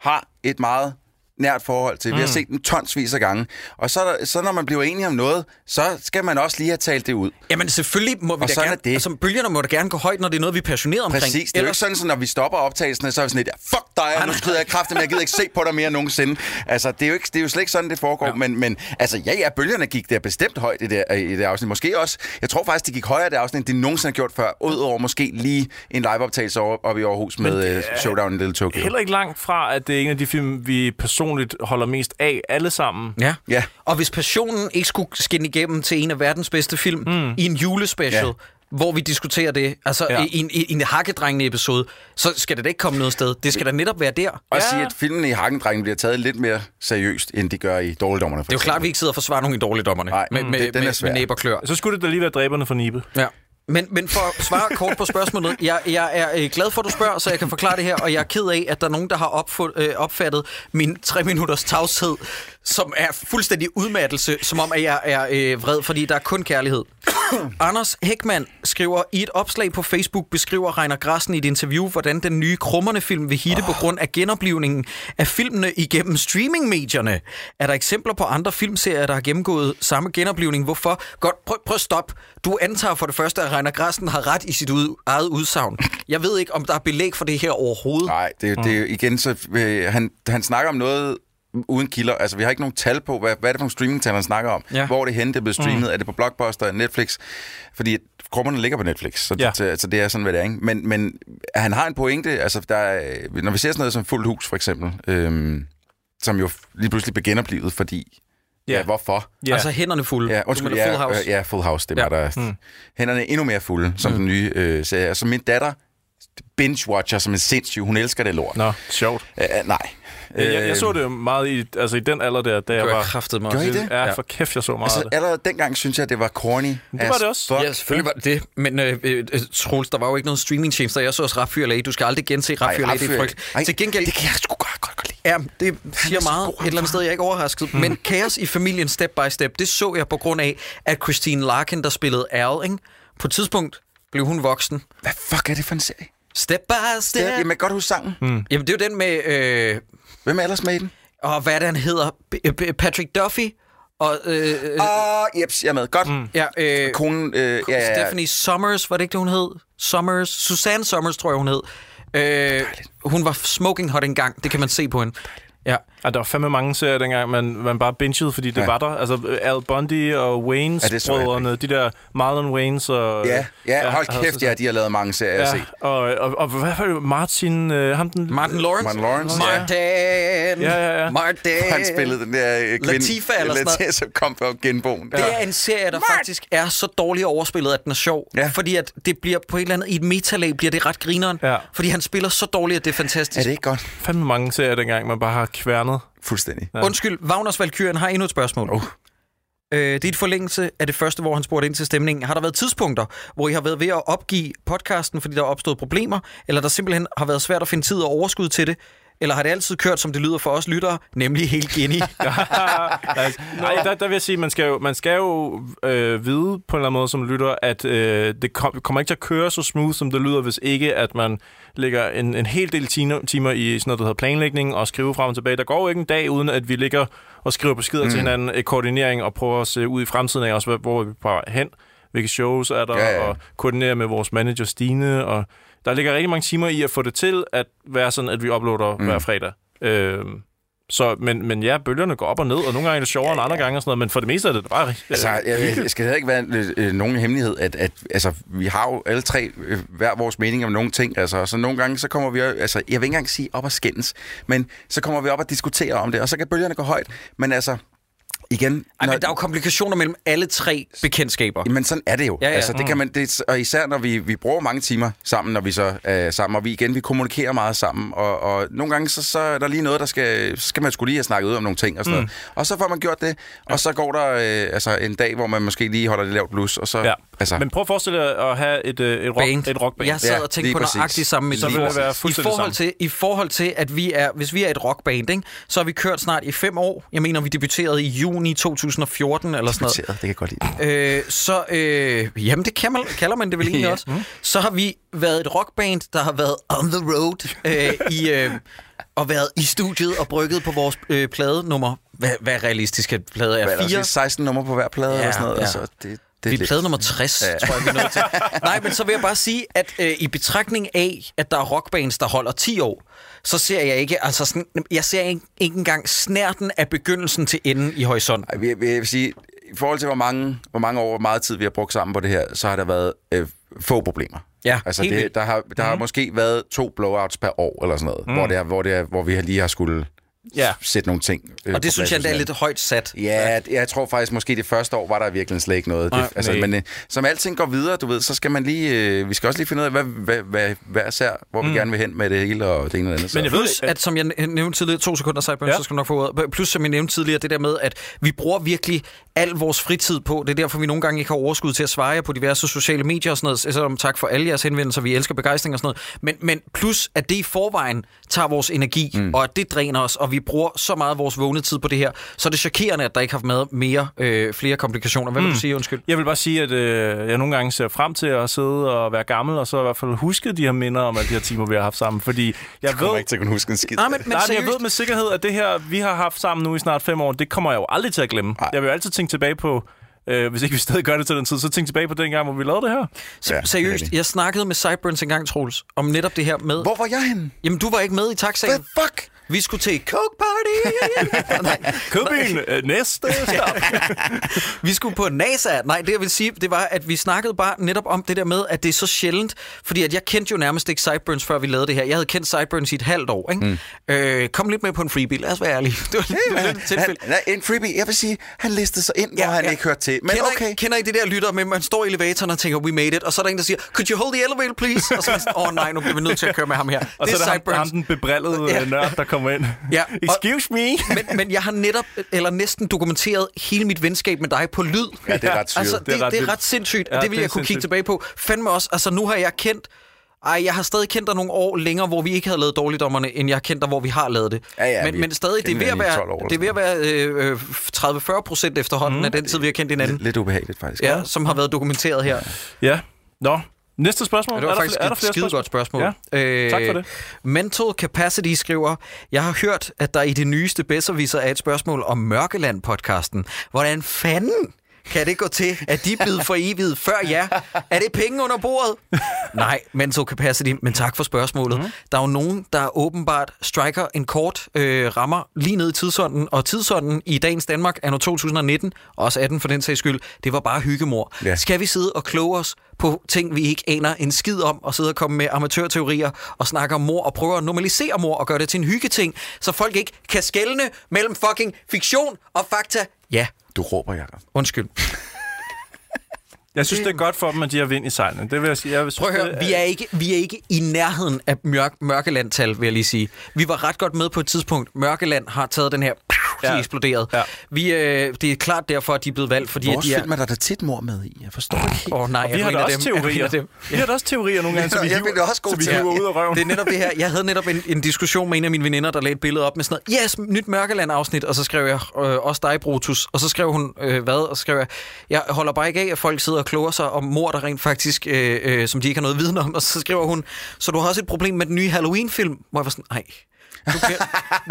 har et meget nært forhold til. Vi har set den tonsvis af gange. Og så, så når man bliver enige om noget, så skal man også lige have talt det ud. Jamen selvfølgelig må vi Og da gerne... er det. Altså, bølgerne må da gerne gå højt, når det er noget, vi er passionerede omkring. Præcis. Det er jo ikke Ellers, sådan, så når vi stopper optagelsen, så er vi sådan lidt, fuck dig, nu skrider jeg kraftigt, men jeg gider ikke se på dig mere nogensinde. Altså, det er jo, ikke, det er jo slet ikke sådan, det foregår. Ja. Men, men altså, ja, ja, bølgerne gik der bestemt højt i det, i det afsnit. Måske også, jeg tror faktisk, det gik højere i det afsnit, end de nogensinde har gjort før. Udover måske lige en liveoptagelse oppe i Aarhus med er Showdown in Little Tokyo. Heller ikke langt fra, at det er en af de film, vi personligt holder mest af, alle sammen. Ja. Ja. Og hvis passionen ikke skulle skinne igennem til en af verdens bedste film mm. i en julespecial, Ja. hvor vi diskuterer det, altså Ja. i, en, i en hakkedrengende episode, så skal det da ikke komme noget sted. Det skal da netop være der. Og Ja. sige, at filmen i Hakkendrengen bliver taget lidt mere seriøst, end de gør i Dårligdommerne. Det er jo klart, at vi ikke sidder og forsvarer nogen i dårligdommerne Nej, med, mm, med, det- den er med, svær. med næb og klør. Så skulle det da lige være dræberne for Nibe. Ja. Men, men for at svare kort på spørgsmålet, jeg, jeg er øh, glad for, at du spørger, så jeg kan forklare det her, og jeg er ked af, at der er nogen, der har opfund, øh, opfattet min tre minutters tavshed, som er fuldstændig udmattelse, som om, at jeg er øh, vred, fordi der er kun kærlighed. Anders Hækman skriver, i et opslag på Facebook beskriver Reiner Grassen i et interview, hvordan den nye Krummerne-film vil hitte oh. på grund af genoplivningen af filmene igennem streamingmedierne. Er der eksempler på andre filmserier, der har gennemgået samme genoplivning? Hvorfor? Godt, prøv, prøv at stop. Du antager for det første, at Reiner Grassen har ret i sit ud, eget udsagn. Jeg ved ikke, om der er belæg for det her overhovedet. Nej, det, er det er igen, så øh, han, han snakker om noget uden kilder. Altså, vi har ikke nogen tal på, hvad, hvad er det for nogle streamingtal, han snakker om? Ja. Hvor er det henne, det er blevet streamet? Mm. Er det på Blockbuster, Netflix? Fordi krummerne ligger på Netflix, så, Ja. det, så det er sådan, hvad det er. Ikke? Men, men han har en pointe. Altså, der er, når vi ser sådan noget som Fuldt Hus, for eksempel, øhm, som jo lige pludselig bliver genoplivet, fordi... Ja. Ja, hvorfor? Ja. Altså hænderne fulde. Ja, undskyld, ja, Full House. øh, ja, Full House, det var Ja. der. Mm. Hænderne er endnu mere fulde, som mm. den nye øh, serie. Så min datter binge-watcher som en sindssyg. Hun elsker det lort. Nå, sjovt. Uh, nej. Jeg, jeg, jeg så det jo meget i, altså i den alder der, da jeg Gør jeg var... kraftet mig Gjorde I det? Ja, for kæft, jeg så meget Altså, af det. allerede dengang synes jeg, at det var corny. Det var det også. Ja, selvfølgelig var det det. Men øh, øh, Troels, der var jo ikke noget streamingtjenester. Jeg så også Fyr LA. Du skal aldrig gense Rap Fyr LA. Det er frygteligt. Til gengæld, Det kan jeg sgu godt. Ja, det siger meget. Et eller andet sted, jeg er ikke overrasket. Men Kaos i familien Step by Step, det så jeg på grund af, at Christine Larkin, der spillede Al, ikke? på et tidspunkt blev hun voksen. Hvad fuck er det for en serie? Step by Step. Det er, jamen, jeg kan godt huske sangen. Mm. Jamen, det er jo den med... Øh, Hvem er ellers med i den? og hvad er det, han hedder? B- B- Patrick Duffy. Og, øh, øh, Åh, oh, jeps, jeg er med. Godt. Mm. ja, øh, Konen, øh, ja, ja, ja. Stephanie Summers, var det ikke det, hun hed? Summers. Susanne Summers, tror jeg, hun hed. Øh, hun var smoking hot engang. Det kan man se på hende. Ja. Ja, der var fandme mange serier dengang, man, man bare bingede, fordi det Ja. var der. Altså Al Bundy og Waynes Ja, brødrene, de der Marlon Waynes og... Ja, ja, hold havde kæft, ja, de har lavet mange serier, jeg har Ja, set. og, og, og, hvad var det? Martin... Øh, ham den, Martin Lawrence. Martin Lawrence, ja. Martin. Ja, ja, ja. Martin. Han spillede den der øh, kvinde, Latifah eller sådan noget. Som kom fra genboen. Det er en serie, der faktisk er så dårligt overspillet, at den er sjov. Ja. Fordi at det bliver på et eller andet, i et metalag bliver det ret grineren. Ja. Fordi han spiller så dårligt, at det er fantastisk. Er det ikke godt? fandme mange serier dengang, man bare har kværnet. Fuldstændig. Ja. Undskyld, Wagners Valkyrien har endnu et spørgsmål. Oh. Øh, det er et forlængelse af det første, hvor han spurgte ind til stemningen. Har der været tidspunkter, hvor I har været ved at opgive podcasten, fordi der er opstået problemer, eller der simpelthen har været svært at finde tid og overskud til det? Eller har det altid kørt, som det lyder for os lyttere, nemlig helt geni? altså, nej, der, der vil jeg sige, man skal jo, man skal jo øh, vide på en eller anden måde som lytter, at øh, det kom, kommer ikke til at køre så smooth, som det lyder, hvis ikke at man lægger en, en hel del timer, i sådan noget, der hedder planlægning og skrive frem og tilbage. Der går jo ikke en dag, uden at vi ligger og skriver beskeder mm. til hinanden, øh, koordinering og prøver at se ud i fremtiden af også, hvor- hvor er vi på hen, hvilke shows er der, Ja, ja. og koordinere med vores manager Stine, og der ligger rigtig mange timer i at få det til at være sådan, at vi uploader mm. hver fredag. Øh, så, men, men ja, bølgerne går op og ned, og nogle gange er det sjovere ja, ja. end andre gange og sådan noget, men for det meste er det bare... Altså, jeg, jeg, skal heller ikke være øh, nogen hemmelighed, at, at altså, vi har jo alle tre øh, hver vores mening om nogle ting. Altså, så nogle gange, så kommer vi, altså, jeg vil ikke engang sige op og skændes, men så kommer vi op og diskuterer om det, og så kan bølgerne gå højt. Men altså, igen... Ej, når- men der er jo komplikationer mellem alle tre bekendtskaber. Jamen, sådan er det jo. Ja, ja. Altså, det kan man, det, og især når vi, vi bruger mange timer sammen, når vi så er sammen, og vi igen, vi kommunikerer meget sammen, og, og nogle gange, så, så er der lige noget, der skal, så skal man skulle lige have snakket ud om nogle ting og sådan mm. noget. Og så får man gjort det, og så går der øh, altså en dag, hvor man måske lige holder det lavt blus, og så... Ja. Altså, Men prøv at forestille dig at have et, øh, et, rock, Band. et rockband. Jeg sad Ja, og tænkte lige på nøjagtigt samme Så vil det være fuldstændig I forhold, til, I forhold til, at vi er, hvis vi er et rockband, ikke, så har vi kørt snart i fem år. Jeg mener, vi debuterede i juni 2014 eller sådan noget. det kan jeg godt lide. Øh, så, øh, jamen det kan man, kalder man det vel egentlig Ja. også. Så har vi været et rockband, der har været on the road øh, i, øh, og været i studiet og brygget på vores øh, plade nummer. Hvad, hvad er realistisk, at plade er? Hvad er der, Fire? også 16 numre på hver plade Ja, og sådan noget. ja. Altså, det, det Det er plade nummer 60, ja. tror jeg, vi er nødt til. Nej, men så vil jeg bare sige, at øh, i betragtning af, at der er rockbands, der holder 10 år, så ser jeg ikke, altså sådan, jeg ser ikke, ikke engang snærten af begyndelsen til enden i horisonten. Ej, vi, vi, jeg vil sige, i forhold til, hvor mange, hvor mange år, hvor meget tid vi har brugt sammen på det her, så har der været øh, få problemer. Ja, altså det, der har, der har måske været to blowouts per år, eller sådan noget, mm. hvor, det er, hvor, det er, hvor vi lige har skulle Ja. sætte nogle ting øh, Og det synes jeg, der er lidt højt sat. Ja, det- jeg tror faktisk, måske det første år var der virkelig slet ikke noget. Nej, det, altså, nej. men øh, som alting går videre, du ved, så skal man lige... Øh, vi skal også lige finde ud af, hvad, hvad, hvad, hvad ser, hvor mm. vi gerne vil hen med det hele, og det ene og det andet. Så. Men jeg ved, Plus, at som jeg nævnte tidligere, to sekunder, Cyburn, ja. Ja. så skal du nok få ordet. Plus, som jeg nævnte tidligere, det der med, at vi bruger virkelig al vores fritid på. Det er derfor, vi nogle gange ikke har overskud til at svare jer på diverse sociale medier og sådan noget. Selvom tak for alle jeres henvendelser, vi elsker begejstring og sådan noget. Men, men plus, at det i forvejen tager vores energi, mm. og at det dræner os, og vi bruger så meget af vores vågne tid på det her, så er det chokerende, at der ikke har været mere, øh, flere komplikationer. Hvad vil du sige, undskyld? Jeg vil bare sige, at øh, jeg nogle gange ser frem til at sidde og være gammel, og så i hvert fald huske de her minder om alle de her timer, vi har haft sammen. Fordi jeg jeg kommer ved, ikke til at kunne huske en skid. Nej, men, men Nej, jeg ved med sikkerhed, at det her, vi har haft sammen nu i snart fem år, det kommer jeg jo aldrig til at glemme. Nej. Jeg vil altid tænke tilbage på, øh, hvis ikke vi stadig gør det til den tid, så tænke tilbage på den gang, hvor vi lavede det her. Ja, seriøst, det er jeg snakkede med Sideburns engang, Troels, om netop det her med... Hvor var jeg henne? Jamen, du var ikke med i taxaen. Hvad fuck? Vi skulle til Coke Party. Nej, Købyen, øh, næste stop. vi skulle på NASA. Nej, det jeg vil sige, det var, at vi snakkede bare netop om det der med, at det er så sjældent. Fordi at jeg kendte jo nærmest ikke Sideburns, før vi lavede det her. Jeg havde kendt Sideburns i et halvt år. Ikke? Mm. Øh, kom lidt med på en freebie, lad os være ærlige. Det var, det var lidt tilfælde. Han, en freebie, jeg vil sige, han listede sig ind, ja, hvor han ja. ikke hørte til. Men kender, okay. I, kender I det der lytter med, man står i elevatoren og tænker, we made it, og så er der en, der siger, could you hold the elevator, please? Og så åh oh, nej, nu bliver vi nødt til at køre med ham her. Og det så er der Sideburns. ham, den bebrillede Ja. ja. nørd, der kommer ind. Ja, og- Excuse me. men, men jeg har netop, eller næsten dokumenteret hele mit venskab med dig på lyd. Ja, det er ret syret. Altså, det, Det er ret det er ret sindssygt, ja, det vil jeg kunne kigge sindssygt. tilbage på. Fandme også, altså nu har jeg kendt... Ej, jeg har stadig kendt dig nogle år længere, hvor vi ikke havde lavet dårligdommerne, end jeg har kendt dig, hvor vi har lavet det. Ja, ja, men, men stadig, det er ved at hinanden i 12 år være, det er ved at være øh, øh, 30-40 procent efterhånden mm. af den tid, vi har kendt hinanden. Lidt, lidt ubehageligt, faktisk. Ja, som har været dokumenteret her. Ja. Nå, næste spørgsmål. Ja, det var er faktisk er der et flere skide godt spørgsmål. Ja. Øh, Tak for det. Mental Capacity skriver, jeg har hørt, at der i det nyeste Besserwisser er et spørgsmål om Mørkeland-podcasten. Hvordan fanden kan det gå til, at de blevet for evigt før jer? Er det penge under bordet? Nej, mental capacity, men tak for spørgsmålet. Mm. Der er jo nogen, der åbenbart striker en kort øh, rammer lige ned i tidsånden, og tidsånden i dagens Danmark er nu 2019, også 18 for den sags skyld, det var bare hyggemor. Ja. Skal vi sidde og kloge os på ting, vi ikke aner en skid om, og sidde og komme med amatørteorier og snakke om mor og prøve at normalisere mor og gøre det til en hyggeting, så folk ikke kan skelne mellem fucking fiktion og fakta? Ja, Du råber, Jacob. undskyld. Jeg synes, det er godt for dem, at de har vind i sejlene. Det vil jeg sige. Jeg vil Prøv at synes, høre, det vi er ikke, vi er ikke i nærheden af mørk, Mørkeland-tal, vil jeg lige sige. Vi var ret godt med på et tidspunkt. Mørkeland har taget den her, de Ja. eksploderet. Ja. Vi, øh, det er klart derfor, at de er blevet valgt, fordi Vores at de er... film er der da tit mor med i. Jeg forstår ikke helt. Åh oh, nej, Vi jeg har er da også dem. Er teorier. dem. Vi har da også teorier nogle gange, så vi Jeg hiver, også god så vi til. hiver ud af røven. Det er netop det her. Jeg havde netop en, en diskussion med en af mine veninder, der lagde et billede op med sådan noget, yes, nyt Mørkeland-afsnit, og så skrev jeg, øh, også dig, Brutus. Og så skrev hun, øh, hvad? Og så skrev jeg, jeg holder bare ikke af, at folk sidder og kloger sig om mor, der rent faktisk, øh, øh, som de ikke har noget viden om. Og så skriver hun, så du har også et problem med den nye Halloween-film? Hvor jeg var sådan, nej. Nu bliver,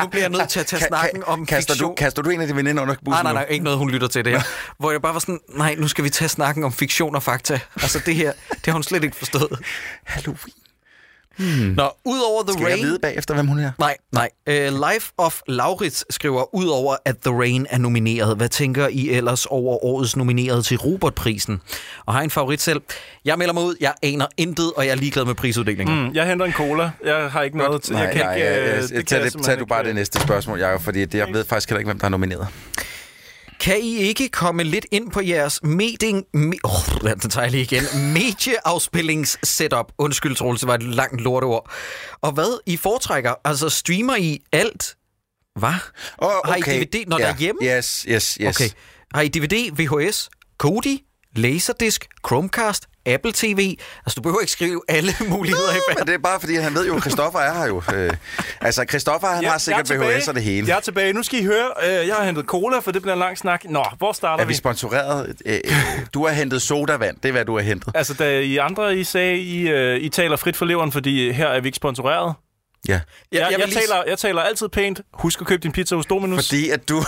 nu bliver jeg nødt til at tage snakken om kaster, fiktion. du, kaster du en af dine veninder under bussen Nej, nej, nej, ikke noget, hun lytter til det her. Hvor jeg bare var sådan, nej, nu skal vi tage snakken om fiktion og fakta. Altså det her, det har hun slet ikke forstået. Halloween. Nå, udover The Skal Rain... jeg vide bagefter, hvem hun er? Nej, nej. Uh, Life of Laurits skriver, udover at The Rain er nomineret, hvad tænker I ellers over årets nomineret til Robert-prisen? Og har en favorit selv? Jeg melder mig ud, jeg aner intet, og jeg er ligeglad med prisuddelingen. Mm. Jeg henter en cola. Jeg har ikke noget til... Nej, jeg kan nej, ikke, jeg, øh, jeg, det jeg, kan tag, det, tag du bare det næste spørgsmål, Jacob, fordi det, jeg ved faktisk heller ikke, hvem der er nomineret. Kan I ikke komme lidt ind på jeres meding... Me, oh, den tager jeg lige igen. Medieafspillings-setup. Undskyld, Troels, det var et langt lorteord. Og hvad I foretrækker? Altså, streamer I alt? Hvad? Oh, Har I DVD, når der er hjemme? Yes, yes, yes. Okay. Har I DVD, VHS, Kodi, Laserdisc, Chromecast, Apple TV? Altså, du behøver ikke skrive alle muligheder i Men det er bare fordi, han ved jo, at Christoffer er her jo. Øh, altså, Christoffer, han Ja, har sikkert jeg er. VHS og det hele. Jeg er tilbage. Nu skal I høre. Øh, jeg har hentet cola, for det bliver en lang snak. Nå, hvor starter Er vi vi? sponsoreret? Øh, du har hentet sodavand. Det er, hvad du har hentet. Altså, da I andre I sagde, I, øh, I taler frit for leveren, fordi her er vi ikke sponsoreret. Ja. Jeg, jeg, vil jeg, lige- taler, jeg taler altid pænt. Husk at købe din pizza hos Dominus. Fordi at du...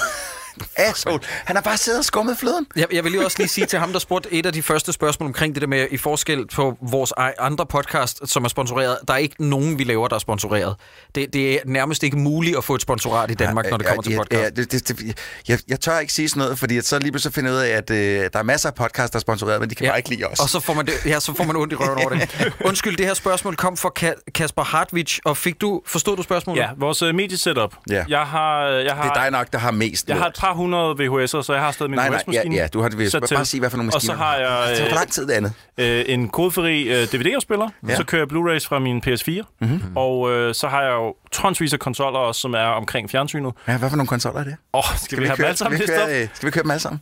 Asshole. Han har bare siddet og skummet fløden. Jeg, jeg vil lige også lige sige til ham, der spurgte et af de første spørgsmål omkring det der med i forskel på vores andre podcast, som er sponsoreret. Der er ikke nogen, vi laver, der er sponsoreret. Det, det er nærmest ikke muligt at få et sponsorat i Danmark, når det kommer til ja, podcast. Ja, det, det, det, jeg, jeg tør ikke sige sådan noget, fordi at så lige pludselig finder jeg ud af, at øh, der er masser af podcasts, der er sponsoreret, men de kan ja. bare ikke lide os. Og så får man, det, ja, så får man ondt i røven over det. Undskyld, det her spørgsmål kom fra Ka- Kasper Hartwig, og fik du, forstod du spørgsmålet? Ja, vores uh, mediesetup. Ja. Jeg har, jeg har, det er dig nok, der har mest jeg har et. Par hundrede VHS'er, så jeg har stadig min Nej, nej, ja, ja, du har det. Bare til. sig, hvad for nogle Og så maskiner. har jeg Det tager for lang tid, det andet. øh, en kodefri øh, DVD-afspiller. Ja. Så kører jeg Blu-rays fra min PS4. Mm-hmm. Og øh, så har jeg jo tonsvis af konsoller også, som er omkring fjernsynet. Ja, hvad for nogle konsoller er det? Åh, oh, skal, vi, have dem alle sammen skal, vi køre, øh, skal vi køre dem alle sammen?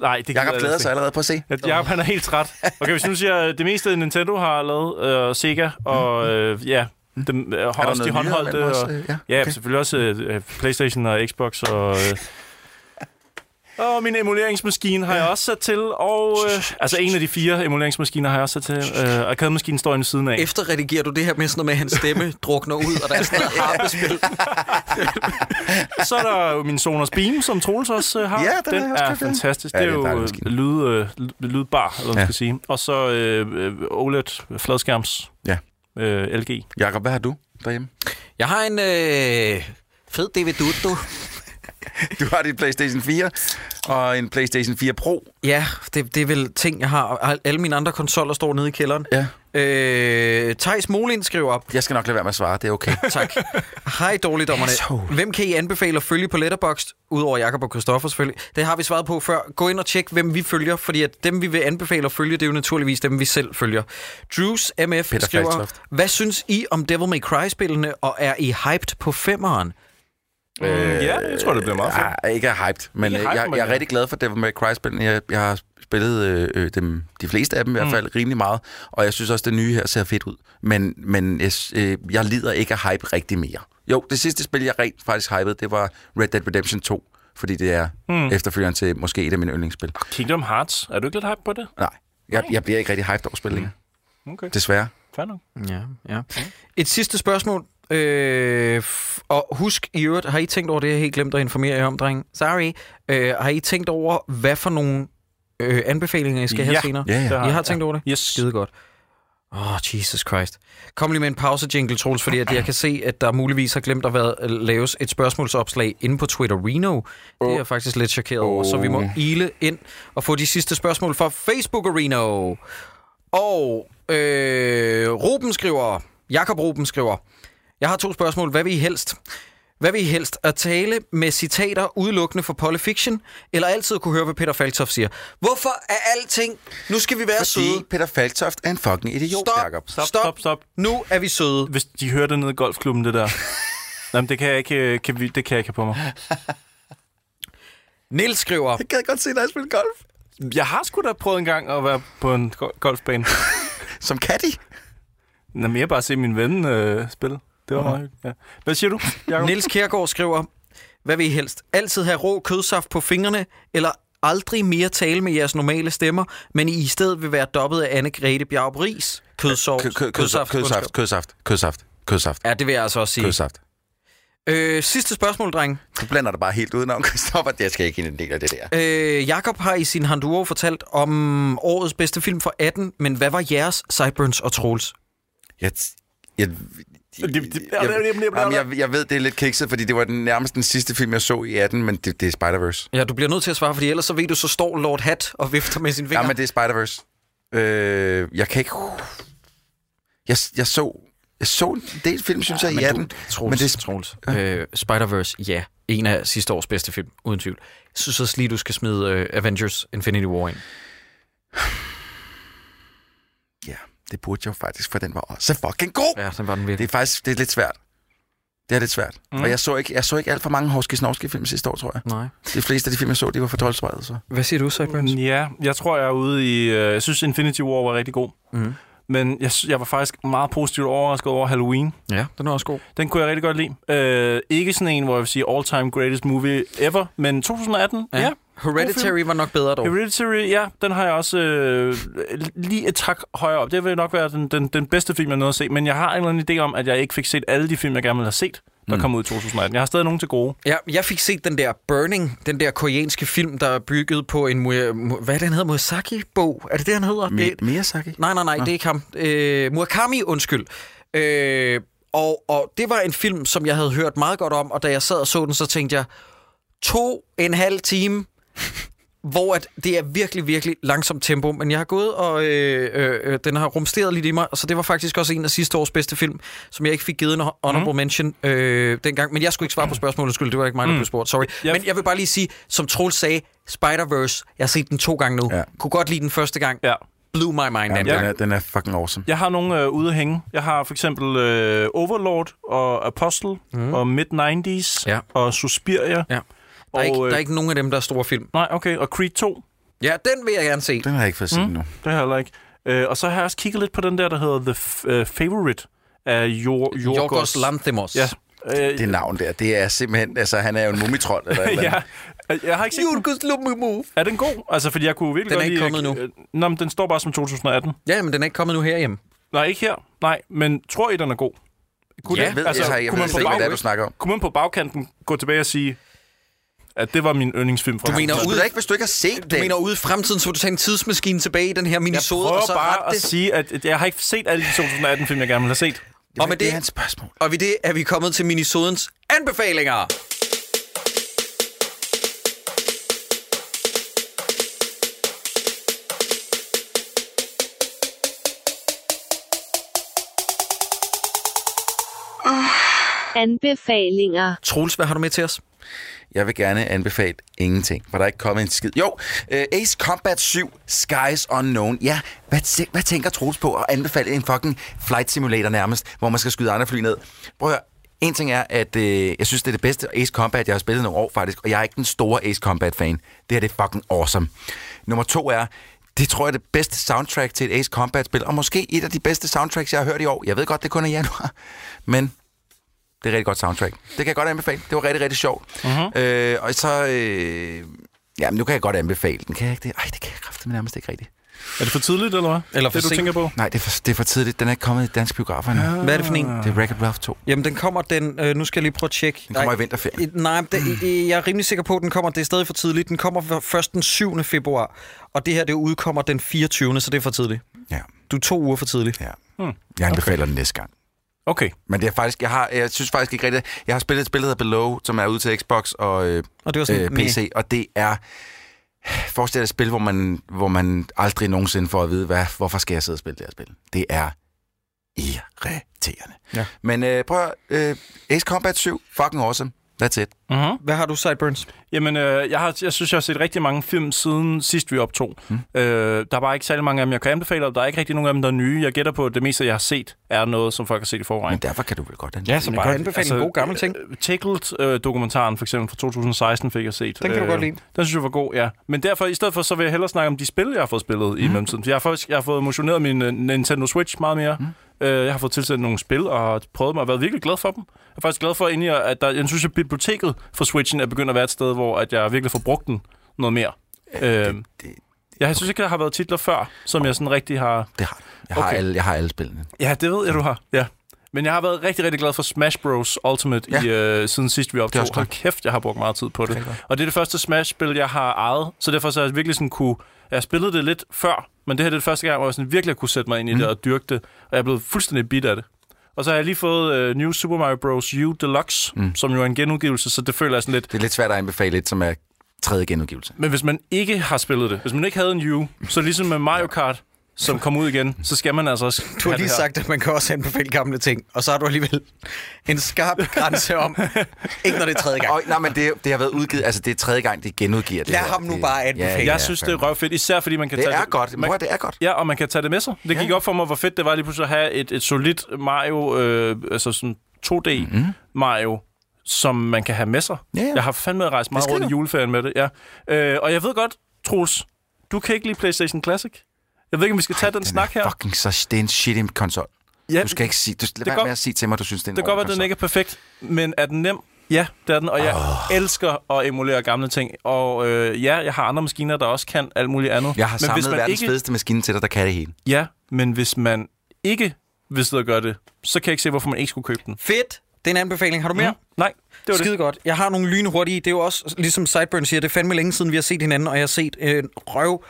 Nej, det Jakob jeg glæder altså sig allerede på at se. ikke. Jakob, han er helt træt. Okay, hvis nu siger, at det meste Nintendo har lavet, øh, Sega og øh, ja, dem, øh, også de håndholdte. Og, Øh, ja, ja, okay. selvfølgelig også øh, Playstation og Xbox og... Øh, og min emuleringsmaskine har jeg også sat til, og øh, altså en af de fire emuleringsmaskiner har jeg også sat til. Øh, Arcade-maskinen står inde ved siden af. Efterredigerer du det her med sådan noget med, at hans stemme drukner ud, og der er sådan noget harpespil? Så er der jo min Sonos Beam, som Troels også øh, har. Ja, den den er ja. fantastisk. Ja, det er det er jo øh, lyd, øh, lyd- lydbar, eller hvad man Ja. skal sige. Og så øh, øh, OLED fladskærms Ja. øh, LG. Jakob, hvad har du derhjemme? Jeg har en øh, fed DVD, du. Har dit PlayStation 4 og en PlayStation 4 Pro. Ja, det, det er vel ting, jeg har. Al- Alle mine andre konsoller står nede i kælderen. Ja. Øh, Thijs Molin skriver op. Jeg skal nok lade være med at svare, det er okay. Tak. Hej, dårligdommerne. Asshole. Hvem kan I anbefale at følge på Letterboxd? Udover Jakob og Christoffer selvfølgelig. Det har vi svaret på før. Gå ind og tjek, hvem vi følger, fordi at dem, vi vil anbefale at følge, det er jo naturligvis dem, vi selv følger. Drews MF Peter skriver, Falktoft. hvad synes I om Devil May Cry-spillene, og er I hyped på femmeren? Øh, ja, jeg tror, det bliver meget fedt. Jeg er ikke hyped, men Ikke hyped, jeg, jeg er ja. rigtig glad for Devil May Cry-spillene. Jeg, jeg har spillet øh, øh, dem, de fleste af dem i hvert fald rimelig meget, og jeg synes også, det nye her ser fedt ud. Men, men jeg, øh, jeg lider ikke af hype rigtig mere. Jo, det sidste spil, jeg rent faktisk hypede, det var Red Dead Redemption 2, fordi det er mm. efterfølgeren til måske et af mine yndlingsspil. Kingdom Hearts. Er du ikke lidt hype på det? Nej, jeg, jeg bliver ikke rigtig hyped over spil længere. Okay, Desværre. fair nok. Ja, ja. Et sidste spørgsmål. Øh, og husk i øvrigt, har I tænkt over det, jeg helt glemt at informere jer om, dreng? Sorry. Øh, har I tænkt over, hvad for nogle øh, anbefalinger, I skal have Ja. senere? Ja, ja. I har tænkt over det? Yes. Skide godt. Åh, oh, Jesus Christ. Kom lige med en pause jingle, Troels, fordi at jeg kan se, at der muligvis har glemt at være, laves et spørgsmålsopslag inde på Twitter Reno. Det er jeg faktisk lidt chokeret over, så vi må ile ind og få de sidste spørgsmål fra Facebook Reno. Og øh, Ruben skriver, Jakob Ruben skriver, jeg har to spørgsmål. Hvad vil I helst? Hvad vil I helst? At tale med citater udelukkende for Polyfiction, eller altid kunne høre, hvad Peter Falktoft siger? Hvorfor er alting... Nu skal vi være Fordi søde. Peter Falktoft er en fucking idiot, Stop. Jacob. Stop, Stop. stop, stop. Nu er vi søde. Hvis de hører det nede i golfklubben, det der. Jamen, det kan jeg ikke, øh, kan vi, det kan jeg ikke på mig. Nils skriver, Jeg gad godt se dig spille golf. Jeg har sgu da prøvet en gang at være på en go- golfbane. Som caddy. Nå, mere bare se min ven øh, spille. Det var meget ja. Hvad siger du, Jacob? Niels Kjærgaard skriver, hvad vil I helst? Altid have rå kødsaft på fingrene, eller aldrig mere tale med jeres normale stemmer, men I i stedet vil være dobbet af Anne-Grethe Bjarup Ries? Kødsovs. Kø- kø- Kødsaft, kødsaft, kødsaft, kødsaft, kødsaft, Ja, det vil jeg altså også sige. kødsaft. Øh, sidste spørgsmål, dreng. Du blander dig bare helt udenom, Christoffer. Det skal ikke ind en del af det der. Øh, Jakob har i sin Handuo fortalt om årets bedste film for 18, men hvad var jeres Sideburns og Trolls? Jeg, jeg, Det- det- jeg, jamen, jeg, jeg ved, det er lidt kikset, fordi det var den, nærmest den sidste film, jeg så i 18, men det, det er Spider-Verse. Ja, du bliver nødt til at svare, fordi ellers så ved du, så står Lord Hat og vifter med sin finger. Ja, men det er Spider-Verse. Øh, jeg kan ikke... Jeg, jeg så... Jeg så en del film, synes jeg, i 18. Troels, men det, Troels. Øh, Spider-Verse, ja. En af sidste års bedste film, uden tvivl. Jeg synes også lige, du skal smide øh, Avengers Infinity War ind. Det burde jeg jo faktisk, for den var også fucking god. Ja, den var den Det virkelig. er faktisk det er lidt svært. Det er lidt svært. Mm. Og jeg så ikke, jeg så ikke alt for mange Horski Snovski film sidste år, tror jeg. Nej. De fleste af de film, jeg så, de var for 12 så. Hvad siger du, Sideburns? Ja, jeg tror, jeg er ude i... Øh, jeg synes, Infinity War var rigtig god. Mhm. Men jeg, jeg var faktisk meget positivt overrasket over Halloween. Ja, den er også god. Den kunne jeg rigtig godt lide. Øh, ikke sådan en, hvor jeg vil sige all-time greatest movie ever, men 2018, Ja. ja, ja Hereditary var nok bedre dog. Hereditary, ja, den har jeg også øh, lige et tak højere op. Det vil nok være den, den, den bedste film, jeg nåede at se. Men jeg har en eller anden idé om, at jeg ikke fik set alle de film, jeg gerne ville have set, der mm. kom ud i 2018. Jeg har stadig nogen til gode. Ja, jeg fik set den der Burning, den der koreanske film, der er bygget på en, hvad er det, han hedder, Murasaki-bog? Er det det, han hedder? Mi- det, Miyazaki? nej, nej, nej, det er ikke ham. Øh, Murakami, undskyld. Øh, og, og det var en film, som jeg havde hørt meget godt om, og da jeg sad og så den, så tænkte jeg, to en halv time, hvor at det er virkelig, virkelig langsomt tempo, men jeg har gået, og øh, øh, øh, den har rumsteret lidt i mig, så det var faktisk også en af sidste års bedste film, som jeg ikke fik givet en honorable mm. mention øh, dengang, men jeg skulle ikke svare på spørgsmålet, skyld, det var ikke mig, der blev spurgt, sorry. Jeg- Men jeg vil bare lige sige, som Troels sagde, Spider-Verse, jeg har set den to gange nu, Ja. kunne godt lide den første gang, Ja. blew my mind Ja, den er, den er fucking awesome. Jeg har nogle øh, ude at hænge. Jeg har for eksempel øh, Overlord og Apostle mm. og Mid-90s Ja. og Suspiria. Ja. Der er, Og, ikke, øh, der er ikke nogen af dem, der er store film. Nej, okay. Og Creed 2. Ja, den vil jeg gerne se. Den har jeg ikke fået set mm. nu. Det har jeg heller ikke. Øh, og så har jeg også kigget lidt på den der, der hedder The F- øh, Favorite af Jor- Jorgos. Jorgos Lanthimos. Ja. Øh, Det navn der, det er simpelthen... Altså, han er jo en mumitrol eller eller ja. Jeg har ikke set. Jorgos Lumumove. Er den god? Altså, fordi jeg kunne virkelig Den er ikke kommet nu. øh, Nå, men den står bare som 2018. Ja, men den er ikke kommet nu herhjemme. Nej, ikke her. Nej, men tror I, den er god? Kunne Ja, det- Jeg ved, altså, jeg, jeg kunne, ved man slet ikke, hvad det er, du snakker om. kunne man på bagkanten gå tilbage og sige, at det var min yndlingsfilm for Du mener ud- ikke, hvis du ikke har set Du den. mener ude i fremtiden, så vil du tage en tidsmaskine tilbage i den her jeg minisode, prøver og så bare at det. sige, at jeg har ikke set alle de 2018-film, jeg gerne vil have set. Det, Og med det er det- hans spørgsmål. Og ved det er vi kommet til minisodens anbefalinger. Anbefalinger. Troels, hvad har du med til os? Jeg vil gerne anbefale ingenting, for der er ikke kommet en skid. Jo, uh, Ace Combat 7, Skies Unknown. Ja, hvad, tæ- hvad tænker Troels på at anbefale en fucking flight simulator nærmest, hvor man skal skyde andre fly ned? Prøv at høre. En ting er, at øh, jeg synes, det er det bedste Ace Combat, jeg har spillet nogle år faktisk, og jeg er ikke den store Ace Combat-fan. Det her det er fucking awesome. Nummer to er, det tror jeg er det bedste soundtrack til et Ace Combat-spil, og måske et af de bedste soundtracks, jeg har hørt i år. Jeg ved godt, det kun er januar, men det er et rigtig godt soundtrack. Det kan jeg godt anbefale. Det var rigtig, rigtig sjovt. Uh-huh. Øh, og så... Øh, jamen, nu kan jeg godt anbefale den. Kan jeg ikke det? Ej, det kan jeg kraftedeme nærmest ikke rigtigt. Er det for tidligt, eller hvad? Eller for det, du sent. tænker på? Nej, det er for, det er for tidligt. Den er ikke kommet i dansk biografer endnu. Hvad er det for en? Det er Wreck-It Ralph 2. Jamen, den kommer den... Øh, nu skal jeg lige prøve at tjekke. Den kommer Nej, i vinterferien. Nej, det, jeg er rimelig sikker på, at den kommer. Det er stadig for tidligt. Den kommer først den 7. februar. Og det her, det udkommer den 24. Så det er for tidligt. Ja, Du er to uger for tidligt. ja. Hmm. Jeg anbefaler den næste gang. Okay. Men det er faktisk, jeg, har, jeg synes faktisk ikke rigtigt, jeg har spillet et spil, der hedder Below, som er ude til Xbox og øh, Og det var sådan, øh, PC, og det er, forestil dig et spil, hvor man, hvor man aldrig nogensinde får at vide, hvad, hvorfor skal jeg sidde og spille det her spil. Det er irriterende. Ja. Men øh, prøv at, øh, Ace Combat 7, fucking awesome. That's it. Uh-huh. Hvad har du, Sideburns? Jamen, øh, jeg, har, jeg synes, jeg har set rigtig mange film siden sidst vi optog. Mm. Øh, der er bare ikke særlig mange af dem, jeg kan anbefale, og der er ikke rigtig nogen af dem, der er nye. Jeg gætter på, at det meste, jeg har set, er noget, som folk har set i forvejen. Men derfor kan du vel godt anbefale. Ja, så bare anbefale en god gammel ting. Øh, Tickled-dokumentaren, for eksempel fra 2016, fik jeg set. Den kan du godt lide. Den synes jeg var god, ja. Men derfor, i stedet for, så vil jeg hellere snakke om de spil, jeg har fået spillet mm. i mellemtiden. Jeg har, faktisk, jeg har fået motioneret min uh, Nintendo Switch meget mere. Mm. Uh, jeg har fået tilsendt nogle spil, og prøvet mig og været virkelig glad for dem. Jeg er faktisk glad for, egentlig, at der, jeg synes, at biblioteket for Switchen er begyndt at være et sted, hvor at jeg virkelig får brugt den noget mere. Uh, det, det, jeg synes ikke, der har været titler før, som jeg sådan rigtig har... det har jeg. Har Okay. alle, jeg har alle spillene. Ja, det ved jeg, du har. Ja. Men jeg har været rigtig, rigtig glad for Smash Bros. Ultimate Ja. i, øh, siden sidst vi Det optog. Hold kæft, jeg har brugt meget tid på det. Godt. Og det er det første Smash-spil, jeg har ejet. Så derfor så har jeg virkelig sådan kunne... Jeg har spillet det lidt før, men det her det er det første gang, hvor jeg sådan virkelig kunne sætte mig ind i mm. det og dyrke det. Og jeg er blevet fuldstændig bit af det. Og så har jeg lige fået uh, New Super Mario Bros. U Deluxe, mm. som jo er en genudgivelse, så det føler jeg sådan lidt... Det er lidt svært at anbefale et, som er tredje genudgivelse. Men hvis man ikke har spillet det, hvis man ikke havde en U, så ligesom med Mario Kart, som kom ud igen, så skal man altså også Du har lige det sagt, at man kan også anbefale gamle ting, og så har du alligevel en skarp grænse om, ikke når det er tredje gang. Og, nej, men det, det har været udgivet, altså det er tredje gang, de genudgiver det Lad her. ham nu Det- bare anbefale. Jeg synes, det er røvfedt, især fordi man kan Det tage er godt. Man, Mor, det er godt. ja, og man kan tage det med sig. Det gik op for mig, hvor fedt det var lige pludselig at have et, et solidt Mario, øh, altså sådan 2D mm. Mario, som man kan have med sig. Ja, ja. Jeg har fandme rejst meget rundt i juleferien med det. Ja. Øh, og jeg ved godt, Troels, du kan ikke lide PlayStation Classic. Jeg ved ikke, om vi skal tage den, Den snak er her. fucking så, det er en shitty konsol. Ja, Du skal ikke sige, du, lad Det være går- med at sige til mig, du synes, det er en det kan godt være, at den ikke er perfekt, men er den nem Ja, det er den, og jeg oh. elsker at emulere gamle ting. Og øh, ja, jeg har andre maskiner, der også kan alt muligt andet. Jeg har men hvis samlet man verdens ikke, fedeste maskine til dig, der kan det hele. Ja, men hvis man ikke vil sidde og gøre det, så kan jeg ikke se, hvorfor man ikke skulle købe den. Fedt. Det er en anbefaling. Har du mere? Mm. Nej, det var det. Skide godt. Jeg har nogle lynhurtige. Det er jo også, ligesom Sideburn siger, det er fandme længe siden, vi har set hinanden, og jeg har set en røv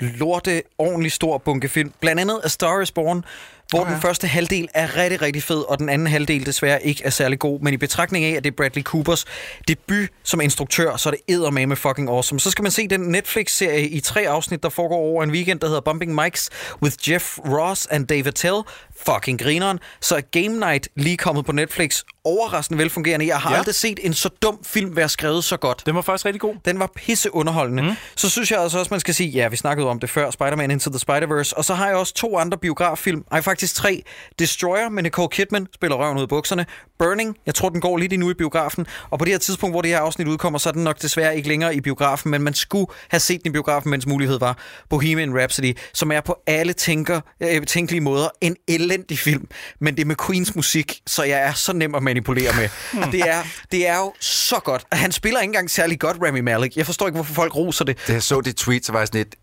lorte, ordentlig stor bunke film. Blandt andet A Star is Born, hvor oh, ja. den første halvdel er rigtig, rigtig fed, og den anden halvdel desværre ikke er særlig god. Men i betragtning af, at det er Bradley Coopers debut som instruktør, så er det med fucking awesome. Så skal man se den Netflix-serie i tre afsnit, der foregår over en weekend, der hedder Bumping Mics with Jeff Ross and David Tell. Fucking grineren. Så er Game Night lige kommet på Netflix. Overraskende velfungerende. Jeg har ja. Aldrig set en så dum film være skrevet så godt. Den var faktisk rigtig god. Den var pisse underholdende. Mm. Så synes jeg altså også, man skal sige, ja, vi snakkede om det før, Spider-Man Into the Spider-Verse, og så har jeg også to andre biograffilm. Ej, faktisk tre. Destroyer med Nicole Kidman, spiller røven ud af bukserne. Burning, jeg tror, den går lidt endnu i biografen. Og på det her tidspunkt, hvor det her afsnit udkommer, så er den nok desværre ikke længere i biografen, men man skulle have set den i biografen, mens mulighed var. Bohemian Rhapsody, som er på alle tænker, øh, tænkelige måder en elendig film, men det er med Queens musik, så jeg er så nem at manipulere med. det, er, det er jo så godt. Han spiller ikke engang særlig godt, Rami Malek. Jeg forstår ikke, hvorfor folk roser det. Da jeg så det tweet, så var jeg sådan lidt...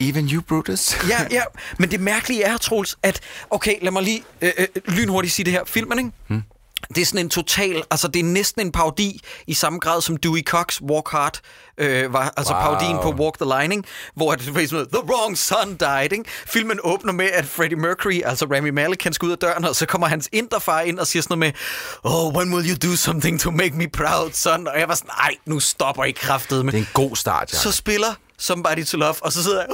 Even you, Brutus? Ja, ja, men det mærkelige er, Troels, at... Okay, lad mig lige øh, øh, lynhurtigt sige det her. Filmen, ikke? Hmm. Det er sådan en total... Altså, det er næsten en parodi i samme grad som Dewey Cox Walk Hard øh, var. Altså Wow. parodien på Walk the Line, ikke? Hvor det var sådan The wrong son died, ikke? Filmen åbner med, at Freddie Mercury, altså Rami Malek, kan skal ud af døren, og så kommer hans interfar ind og siger sådan noget med, Oh, when will you do something to make me proud, son? Og jeg var sådan, nej, nu stopper I kraftet med. Det er en god start, ja. Så spiller Somebody to Love, og så sidder jeg...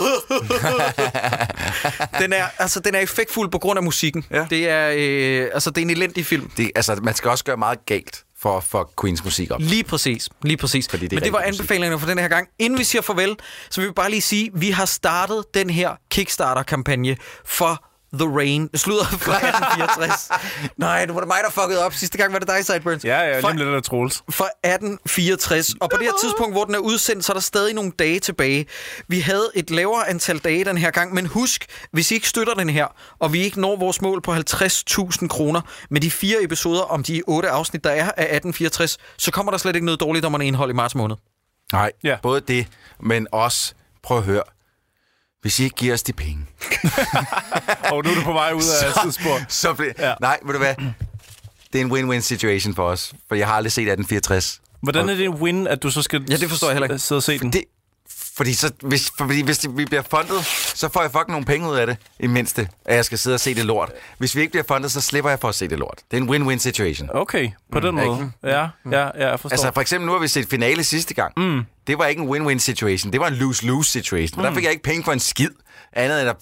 den, er, altså, den er effektfuld på grund af musikken. Ja. Det, er, øh, altså, det er en elendig film. Det, altså, man skal også gøre meget galt for at fuck Queens musik op. Lige præcis, lige præcis. Fordi det Men det var anbefalingerne for den her gang. Inden vi siger farvel, så vil vi bare lige sige, at vi har startet den her Kickstarter-kampagne for The Rain. Slutter fra 1864. Nej, det var det mig, der fuckede op. Sidste gang var det dig, Sideburns. Ja, ja, lige lidt af Troels. fra 1864. Og på det her tidspunkt, hvor den er udsendt, så er der stadig nogle dage tilbage. Vi havde et lavere antal dage den her gang, men husk, hvis I ikke støtter den her, og vi ikke når vores mål på 50.000 kroner med de fire episoder om de otte afsnit, der er af 1864, så kommer der slet ikke noget dårligt om indhold i marts måned. Nej, Ja. både det, men også, prøv at høre, hvis I ikke giver os de penge, Og nu er du på vej ud af sidespor. så bliver... Ja. Ja. Nej, ved du hvad? Det er en win-win situation for os, for jeg har aldrig set 1864. Hvordan er det en win, at du så skal Ja, det forstår jeg heller ikke. sidde og se den? Det, fordi, så, hvis, fordi hvis det, vi bliver fundet, så får jeg fucking nogle penge ud af det, i mindste, at jeg skal sidde og se det lort. Hvis vi ikke bliver fundet, så slipper jeg for at se det lort. Det er en win-win situation. Okay, på den måde. Ja, ja, ja, jeg forstår. Altså for eksempel nu har vi set finale sidste gang. Mm. Det var ikke en win-win situation. Det var en lose-lose situation. Mm. Der fik jeg ikke penge for en skid. Andet end at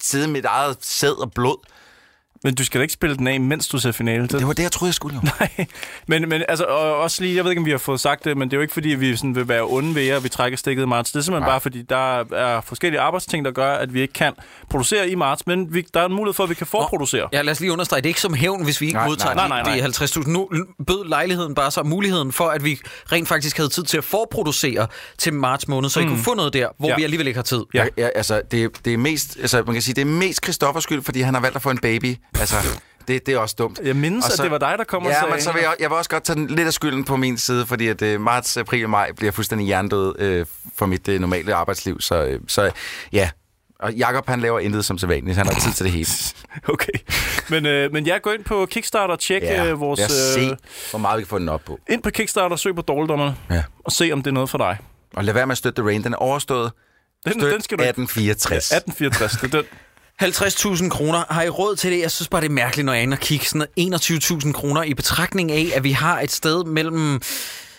sidde med mit eget sæd og blod. Men du skal da ikke spille den af, mens du ser finale. Det, Det var det, jeg troede, jeg skulle jo. Nej, men, men altså, og også lige, jeg ved ikke, om vi har fået sagt det, men det er jo ikke, fordi vi sådan vil være onde ved jer, at vi trækker stikket i marts. Det er simpelthen Nej. bare, fordi der er forskellige arbejdsting, der gør, at vi ikke kan producere i marts, men vi, der er en mulighed for, at vi kan forproducere. Ja, lad os lige understrege, det er ikke som hævn, hvis vi ikke Nej, modtager nej, nej, nej. de 50.000. Nu bød lejligheden bare så muligheden for, at vi rent faktisk havde tid til at forproducere til marts måned, så I kunne få noget der, hvor Ja. vi alligevel ikke har tid. Ja. Ja. Altså, det, det er mest, altså, man kan sige, det er mest Christoffers skyld, fordi han har valgt at få en baby. Altså, det, det er også dumt. Jeg mindes, Og at det var dig, der kom og ja, sagde- men så vil jeg, jeg vil også godt tage den lidt af skylden på min side, fordi at uh, marts, april og maj bliver fuldstændig hjernedød uh, for mit uh, normale arbejdsliv. Så, uh, så ja, og Jakob han laver intet som sædvanligt. Han har tid til det hele. Okay. Men, øh, men jeg går ind på Kickstarter og tjek Ja, øh, vores... lad Øh, se, hvor meget vi kan få den op på. ind på Kickstarter, søg på dårligdommerne, Ja. og se, om det er noget for dig. Og lad være med at støtte The Rain. Den er overstået. Den, Støt den skal du ikke. 1864. 1864, det er den. 50.000 kroner. Har I råd til det? Jeg synes bare, det er mærkeligt, når jeg er inde og kigger sådan noget 21.000 kroner i betragtning af, at vi har et sted mellem,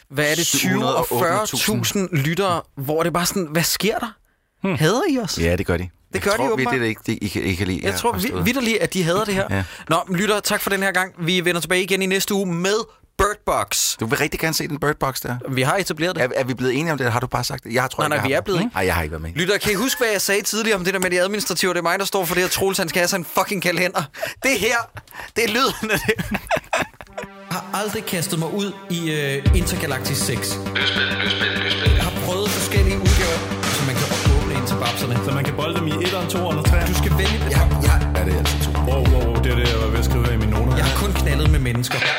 hvad er det, 20 og 40.000 lyttere, hvor det bare sådan, hvad sker der? Hmm. Hader I os? Ja, det gør de. Det gør jeg de tror, åbenbart. Det er ikke det, I kan, I kan lide. Jeg tror vi, vidderligt, at de hader det her. Ja. Nå, men lytter, tak for den her gang. Vi vender tilbage igen i næste uge med Bird Box. Du vil rigtig gerne se den Bird Box der. Vi har etableret det. Er, er vi blevet enige om det? Har du bare sagt det? Jeg tror Nej, ikke, nej, jeg vi er blevet enige. Nej, jeg har ikke været med. Lytter, kan I huske, hvad jeg sagde tidligere om det der med de administrative? Det er mig, der står for det her. Troels, han skal have sådan en fucking kalender. Det her, det er lyden af det. Jeg har aldrig kastet mig ud i uh, Intergalactic 6. Jeg har prøvet forskellige udgaver, så man kan åbne ind til babserne. Så man kan bolde dem i 1'eren, 2'eren og 3'eren. Du skal vælge... Ja, ja, er det altså to. Wow, wow, wow, det er det, jeg var ved at skrive i mine noter. Jeg har kun knaldet med mennesker. Jeg